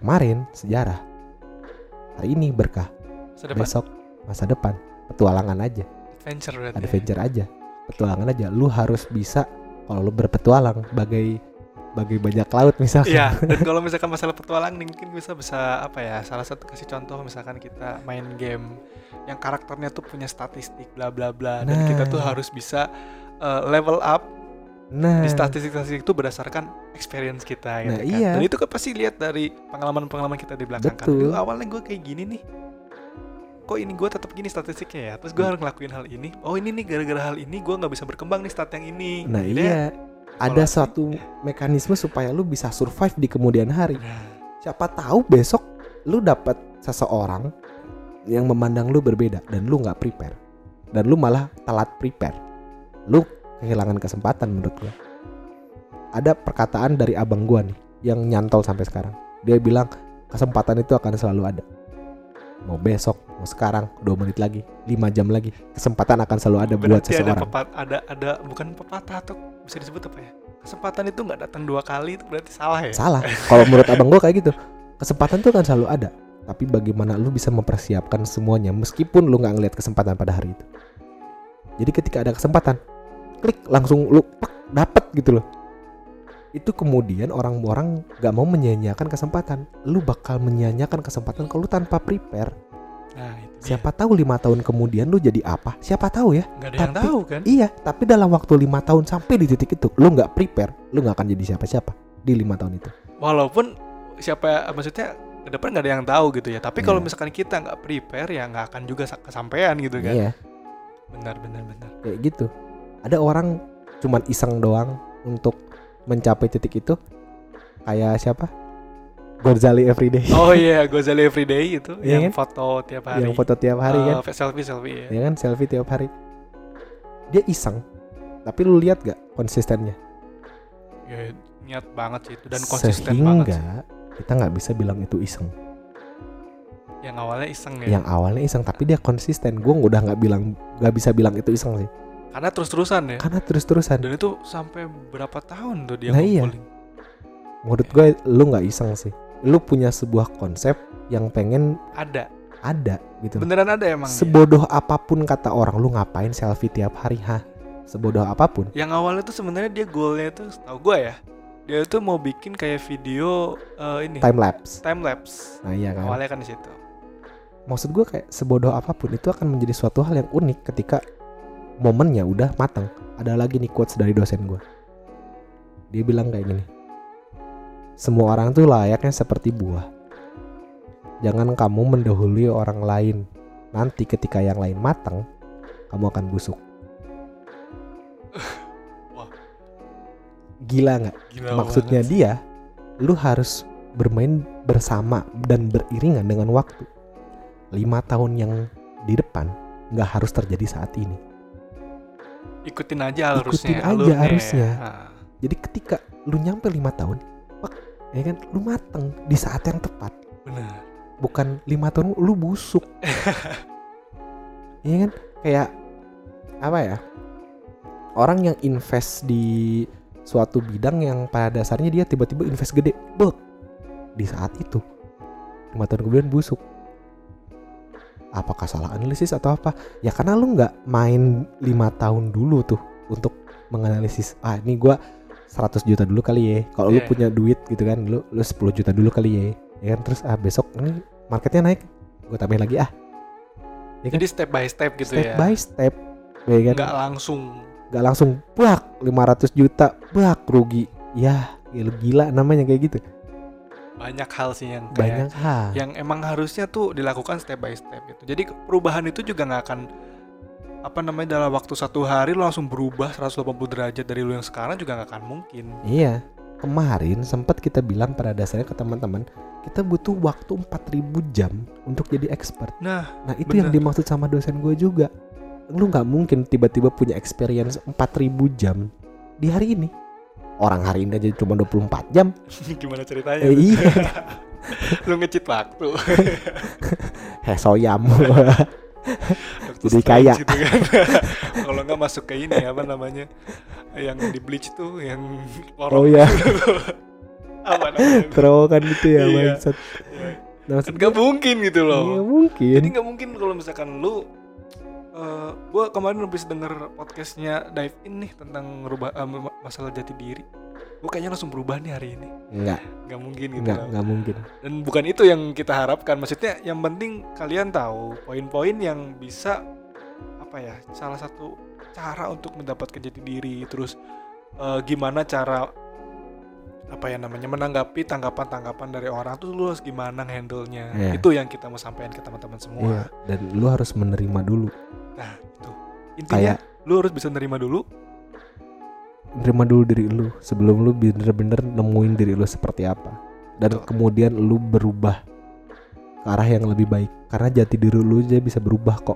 Kemarin sejarah. Hari ini berkah. Masa depan besok masa depan petualangan aja adventure berarti ya. adventure aja petualangan aja lu harus bisa kalau lu berpetualang bagai bagai bajak laut misalkan Iya, dan kalau misalkan masalah petualang mungkin bisa bisa apa ya? Salah satu kasih contoh misalkan kita main game yang karakternya tuh punya statistik bla bla bla dan kita tuh Nah. harus bisa uh, level up nah di statistik-statistik itu berdasarkan experience kita gitu Nah, kan. iya. Dan itu kan pasti lihat dari pengalaman-pengalaman kita di belakang kan. Betul. Dulu awalnya gue kayak gini nih. Kok ini gue tetap gini statistiknya ya? Terus gue harus ngelakuin hal ini. Oh ini nih gara-gara hal ini gue nggak bisa berkembang nih stat yang ini. nah Jadi iya ada evaluasi. suatu mekanisme supaya lu bisa survive di kemudian hari Nah, siapa tahu besok lu dapat seseorang yang memandang lu berbeda dan lu nggak prepare dan lu malah telat prepare lu kehilangan kesempatan menurut gua ada perkataan dari abang gua nih yang nyantol sampai sekarang dia bilang kesempatan itu akan selalu ada mau besok mau sekarang dua menit lagi lima jam lagi kesempatan akan selalu ada buat Berarti ada seseorang. pepat, ada ada bukan pepatah atau bisa disebut apa ya? Kesempatan itu nggak datang dua kali itu berarti salah ya? salah. Kalau menurut abang gua kayak gitu. Kesempatan tuh akan selalu ada tapi bagaimana lu bisa mempersiapkan semuanya meskipun lu nggak ngelihat kesempatan pada hari itu? Jadi ketika ada kesempatan klik langsung lu pek, dapet gitu loh. Itu kemudian orang-orang gak mau menyia-nyiakan kesempatan. Lu bakal menyia-nyiakan kesempatan kalau lu tanpa prepare Nah, itu dia. siapa tahu lima tahun kemudian lu jadi apa siapa tahu ya nggak ada yang tapi- tahu kan? iya tapi dalam waktu lima tahun sampai di titik itu lu nggak prepare lu nggak akan jadi siapa-siapa di lima tahun itu Walaupun siapa maksudnya ke depan nggak ada yang tahu gitu ya. Tapi kalau Iya. misalkan kita nggak prepare ya nggak akan juga sa- kesampaian gitu kan? iya Benar benar benar. kayak gitu ada orang cuman iseng doang untuk mencapai titik itu kayak siapa Gorzali Everyday Oh iya, Gozali Everyday itu Iya yang kan? foto tiap hari. yang foto tiap hari kan Eh, selfie selfie ya. ya kan selfie tiap hari dia iseng tapi lu lihat gak konsistennya Ya, niat banget sih itu dan konsisten banget sih. sehingga kita nggak bisa bilang itu iseng Yang awalnya iseng ya. yang awalnya iseng tapi dia konsisten gue udah nggak bilang nggak bisa bilang itu iseng sih Karena terus-terusan ya. karena terus terusan Dan itu sampai berapa tahun tuh dia Nah, iya. ngumpulin. menurut gue lu nggak iseng sih lu punya sebuah konsep yang pengen Ada. ada gitu. Beneran ada emang. ya? Sebodoh apa pun kata orang lu ngapain selfie tiap hari ha? Sebodoh apa pun. yang awalnya tuh sebenarnya dia goalnya tuh tahu gue ya dia tuh mau bikin kayak video eh, ini Time lapse. time lapse Nah iya kan. awalnya kan di situ Maksud gue kayak sebodoh apa pun itu akan menjadi suatu hal yang unik ketika momennya udah matang. Ada lagi nih quotes dari dosen gue. Dia bilang kayak gini. Semua orang tuh layaknya seperti buah. Jangan kamu mendahului orang lain. Nanti ketika yang lain matang, kamu akan busuk. Wah. Gila nggak? Maksudnya banget dia, lu harus bermain bersama dan beriringan dengan waktu. Lima tahun yang di depan nggak harus terjadi saat ini. ikutin aja harusnya Ikutin aja alurnya ya. harusnya. Nah, Jadi ketika lu nyampe lima tahun, ya kan, lu mateng di saat yang tepat. benar Bukan lima tahun lu busuk. Iya kan? Kayak apa ya? Orang yang invest di suatu bidang yang pada dasarnya dia tiba-tiba invest gede, bek. Di saat itu lima tahun kemudian busuk. apakah salah analisis atau apa ya karena lu nggak main lima tahun dulu tuh untuk menganalisis ah ini gua 100 juta dulu kali ya. Kalau lu Iya. punya duit gitu kan lu lu 10 juta dulu kali ya. Ya kan terus ah besok ini marketnya naik. Gue tambahin lagi ah. Ya kan? Jadi step by step gitu step ya. by step ya kan? Nggak langsung. Nggak langsung bak 500 juta bak rugi. Ya gila, gila namanya kayak gitu. Banyak hal sih yang kayak banyak hal. yang emang harusnya tuh dilakukan step by step gitu. Jadi perubahan itu juga nggak akan apa namanya dalam waktu satu hari lo langsung berubah 180 derajat dari lo yang sekarang juga nggak akan mungkin. Iya, kemarin sempat kita bilang pada dasarnya ke teman-teman, kita butuh waktu 4000 jam untuk jadi expert. Nah, Nah, itu yang Bener. dimaksud sama dosen gue juga. Lu nggak mungkin tiba-tiba punya experience 4000 jam di hari ini. Orang hari ini aja cuma 24 jam. gimana ceritanya? Eh, iya, lo ngecit waktu. heh soyam. Doctor Jadi kaya. gitu kan. Kalau nggak masuk ke ini apa namanya? Yang di bleach tuh yang oh lorong ya, apa namanya? terowongan itu ya, Iya. bangsat. Nah, maksud Kan nggak mungkin gitu loh. Iya, mungkin. Jadi nggak mungkin kalau misalkan lu eh gua kemarin habis denger podcastnya Dive In nih tentang rubah ma- masalah jati diri. Gue kayaknya langsung berubah nih hari ini. Enggak, Nggak mungkin gitu. enggak, loh. enggak mungkin. Dan bukan itu yang kita harapkan. Maksudnya yang penting kalian tahu poin-poin yang bisa apa ya? Salah satu cara untuk mendapatkan jati diri. Terus eh, gimana cara apa ya namanya menanggapi tanggapan-tanggapan dari orang tuh lu harus gimana handle-nya. Iya. Itu yang kita mau sampaikan ke teman-teman semua. Iya, dan lu harus menerima dulu. Nah, itu. Intinya Kayak lu harus bisa nerima dulu. nerima dulu diri lu sebelum lu bener-bener nemuin diri lu seperti apa dan Betul. kemudian lu berubah ke arah yang lebih baik karena jati diri lu aja bisa berubah kok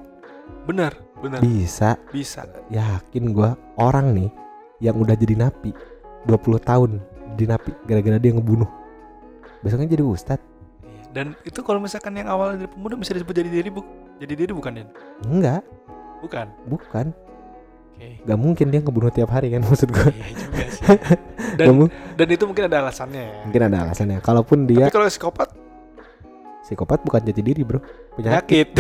Benar, benar. bisa Bisa. yakin gua orang nih yang udah jadi napi 20 tahun jadi napi gara-gara dia ngebunuh besoknya jadi ustad Iya. Dan itu kalau misalkan yang awalnya dari pemuda bisa disebut jadi diri bu jadi diri bukan ya? enggak Bukan. bukan Oke. gak mungkin dia ngebunuh tiap hari kan maksud gua Iya juga sih. Dan dan itu mungkin ada alasannya ya. mungkin ada alasannya kalaupun dia Tapi kalau psikopat psikopat bukan jati diri bro penyakit.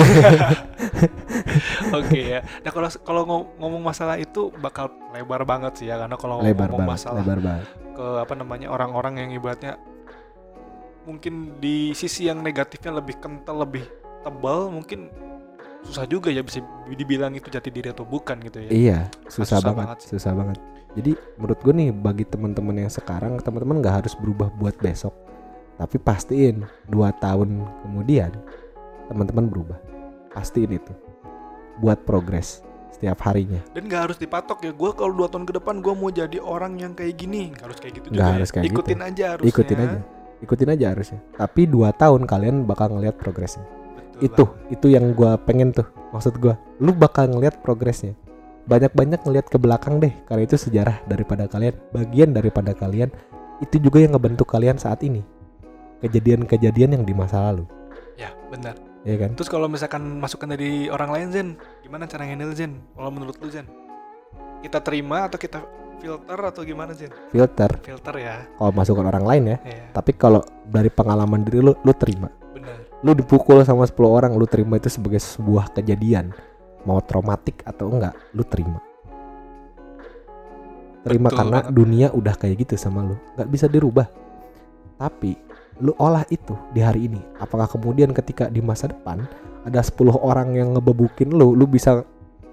Oke ya. Nah kalau kalau ngom- ngomong masalah itu bakal lebar banget sih ya karena kalau lebar ngomong banget masalah lebar banget ke apa namanya orang-orang yang ibaratnya mungkin di sisi yang negatifnya lebih kental lebih tebal mungkin susah juga ya bisa dibilang itu jati diri atau bukan gitu ya Iya, susah, susah banget, banget sih. susah banget. Jadi menurut gue nih bagi teman-teman yang sekarang, teman-teman nggak harus berubah buat besok, tapi pastiin dua tahun kemudian teman-teman berubah, pastiin itu, buat progres setiap harinya. dan nggak harus dipatok ya gue kalau dua tahun ke depan gue mau jadi orang yang kayak gini nggak harus kayak gitu Nggak juga ya. harus kayak gitu. ikutin aja harusnya Ikutin aja, ikutin aja harusnya. Tapi dua tahun kalian bakal ngelihat progresnya. Betul itu, banget. itu yang gue pengen tuh, maksud gue, lu bakal ngelihat progresnya. Banyak-banyak ngelihat ke belakang deh, karena itu sejarah daripada kalian, bagian daripada kalian. Itu juga yang ngebentuk kalian saat ini. Kejadian-kejadian yang di masa lalu, ya benar ya kan? terus kalau misalkan masukan dari orang lain Zen gimana cara handle Zen kalau menurut lu Zen kita terima atau kita filter atau gimana Zen Filter filter ya kalau masukan orang lain ya. ya Tapi kalau dari pengalaman diri lu, lu terima. benar Lu dipukul sama 10 orang, lu terima itu sebagai sebuah kejadian. Mau traumatik atau enggak, lu terima. Terima Betul karena banget. dunia udah kayak gitu sama lu. nggak bisa dirubah. Tapi lu olah itu di hari ini. Apakah kemudian ketika di masa depan ada 10 orang yang ngebebukin lu, lu bisa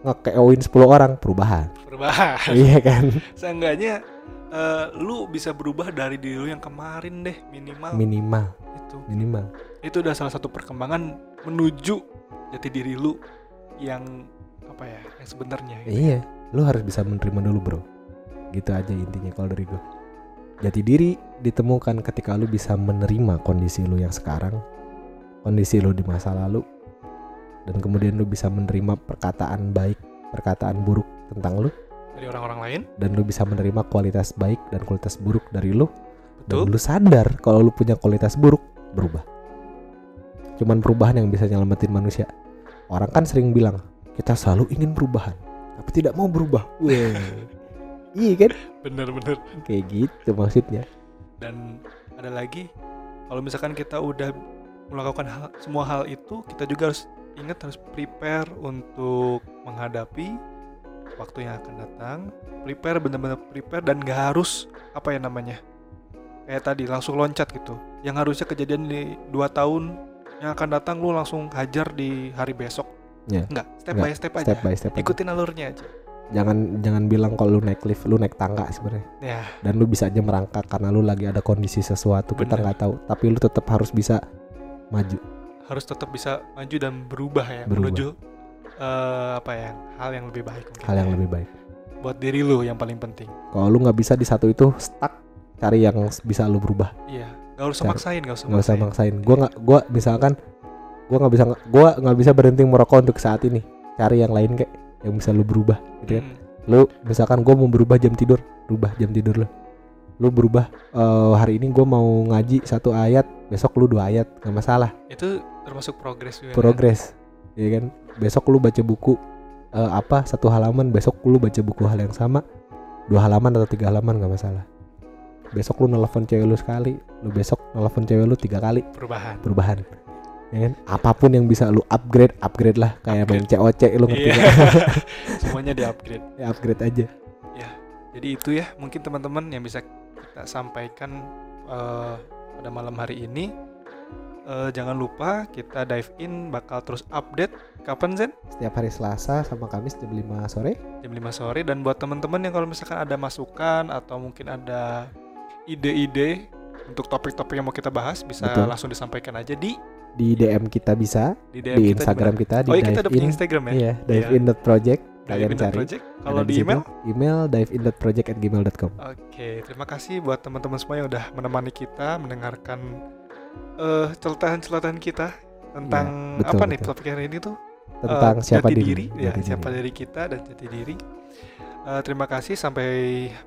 ngekeoin 10 orang perubahan. perubahan iya kan? seenggaknya eh, lu bisa berubah dari diri lu yang kemarin deh minimal Minimal, itu minimal. itu udah salah satu perkembangan menuju jati diri lu yang apa ya yang sebenarnya gitu. Iya, lu harus bisa menerima dulu, Bro. Gitu aja intinya kalau dari gue. Jati diri ditemukan ketika lu bisa menerima kondisi lu yang sekarang, kondisi lu di masa lalu, dan kemudian lu bisa menerima perkataan baik, perkataan buruk tentang lu, dari orang-orang lain dan lu bisa menerima kualitas baik dan kualitas buruk dari lu, dan betul lu sadar kalau lu punya kualitas buruk, berubah. Cuman perubahan yang bisa nyelamatin manusia. Orang kan sering bilang, kita selalu ingin perubahan, tapi tidak mau berubah. Weh. iya kan? bener-bener Kayak gitu maksudnya. dan ada lagi kalau misalkan kita udah melakukan hal, semua hal itu kita juga harus ingat harus prepare untuk menghadapi waktu yang akan datang prepare benar-benar prepare dan gak harus apa ya namanya kayak tadi langsung loncat gitu yang harusnya kejadian di dua tahun yang akan datang lu langsung hajar di hari besok Ya. enggak step Nggak, by step aja step by step aja. ikutin alurnya aja jangan jangan bilang kalau lu naik lift lu naik tangga sebenarnya. Ya. Dan lu bisa aja merangkak karena lu lagi ada kondisi sesuatu kita Bener. nggak tahu. Tapi lu tetap harus bisa maju. Harus tetap bisa maju dan berubah ya Berubah. menuju eh, apa ya hal yang lebih baik mungkin hal yang ya. lebih baik. Buat diri lu yang paling penting. Kalau lu nggak bisa di satu itu stuck cari yang bisa lu berubah. Iya gak usah Cari- maksain gak usah nggak usah maksain. gua nggak gua misalkan gua nggak bisa gua nggak bisa berhenti merokok untuk saat ini. Cari yang lain kayak yang bisa lu berubah gitu kan? Hmm, lu misalkan gua mau berubah jam tidur berubah jam tidur lu. Lu berubah eh, hari ini gua mau ngaji satu ayat besok lu dua ayat nggak masalah. Itu termasuk progres juga kan? progres ya kan? Besok lu baca buku eh, apa satu halaman besok lu baca buku hal yang sama dua halaman atau tiga halaman nggak masalah. Besok lu nelfon cewek lu sekali lu besok nelfon cewek lu tiga kali. Perubahan. Perubahan ya kan? Apa pun yang bisa lu upgrade upgrade lah. Kayak main COC lu ngerti nggak? semuanya di upgrade ya upgrade aja. Jadi itu ya mungkin teman-teman yang bisa kita sampaikan eh, pada malam hari ini. Eh, jangan lupa kita dive in bakal terus update. Kapan Zen? Setiap hari Selasa sama Kamis jam 5 sore. Jam 5 sore. Dan buat teman-teman yang kalau misalkan ada masukan atau mungkin ada ide-ide untuk topik-topik yang mau kita bahas bisa Betul. langsung disampaikan aja di di DM kita bisa di DM di kita Instagram mana? kita di oh iya kita in Instagram ya iya dive Iya. in dot project kalian cari kalau di email email dive in dot project at gmail.com Oke, terima kasih buat teman-teman semua yang udah menemani kita mendengarkan eh celotehan-celotehan kita tentang Iya, betul, apa nih betul. topik hari ini tuh tentang Eh, siapa jati diri, diri, ya Jati siapa diri. diri kita dan jati diri. Eh, terima kasih sampai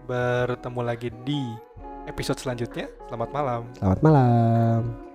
bertemu lagi di episode selanjutnya. Selamat malam. Selamat malam.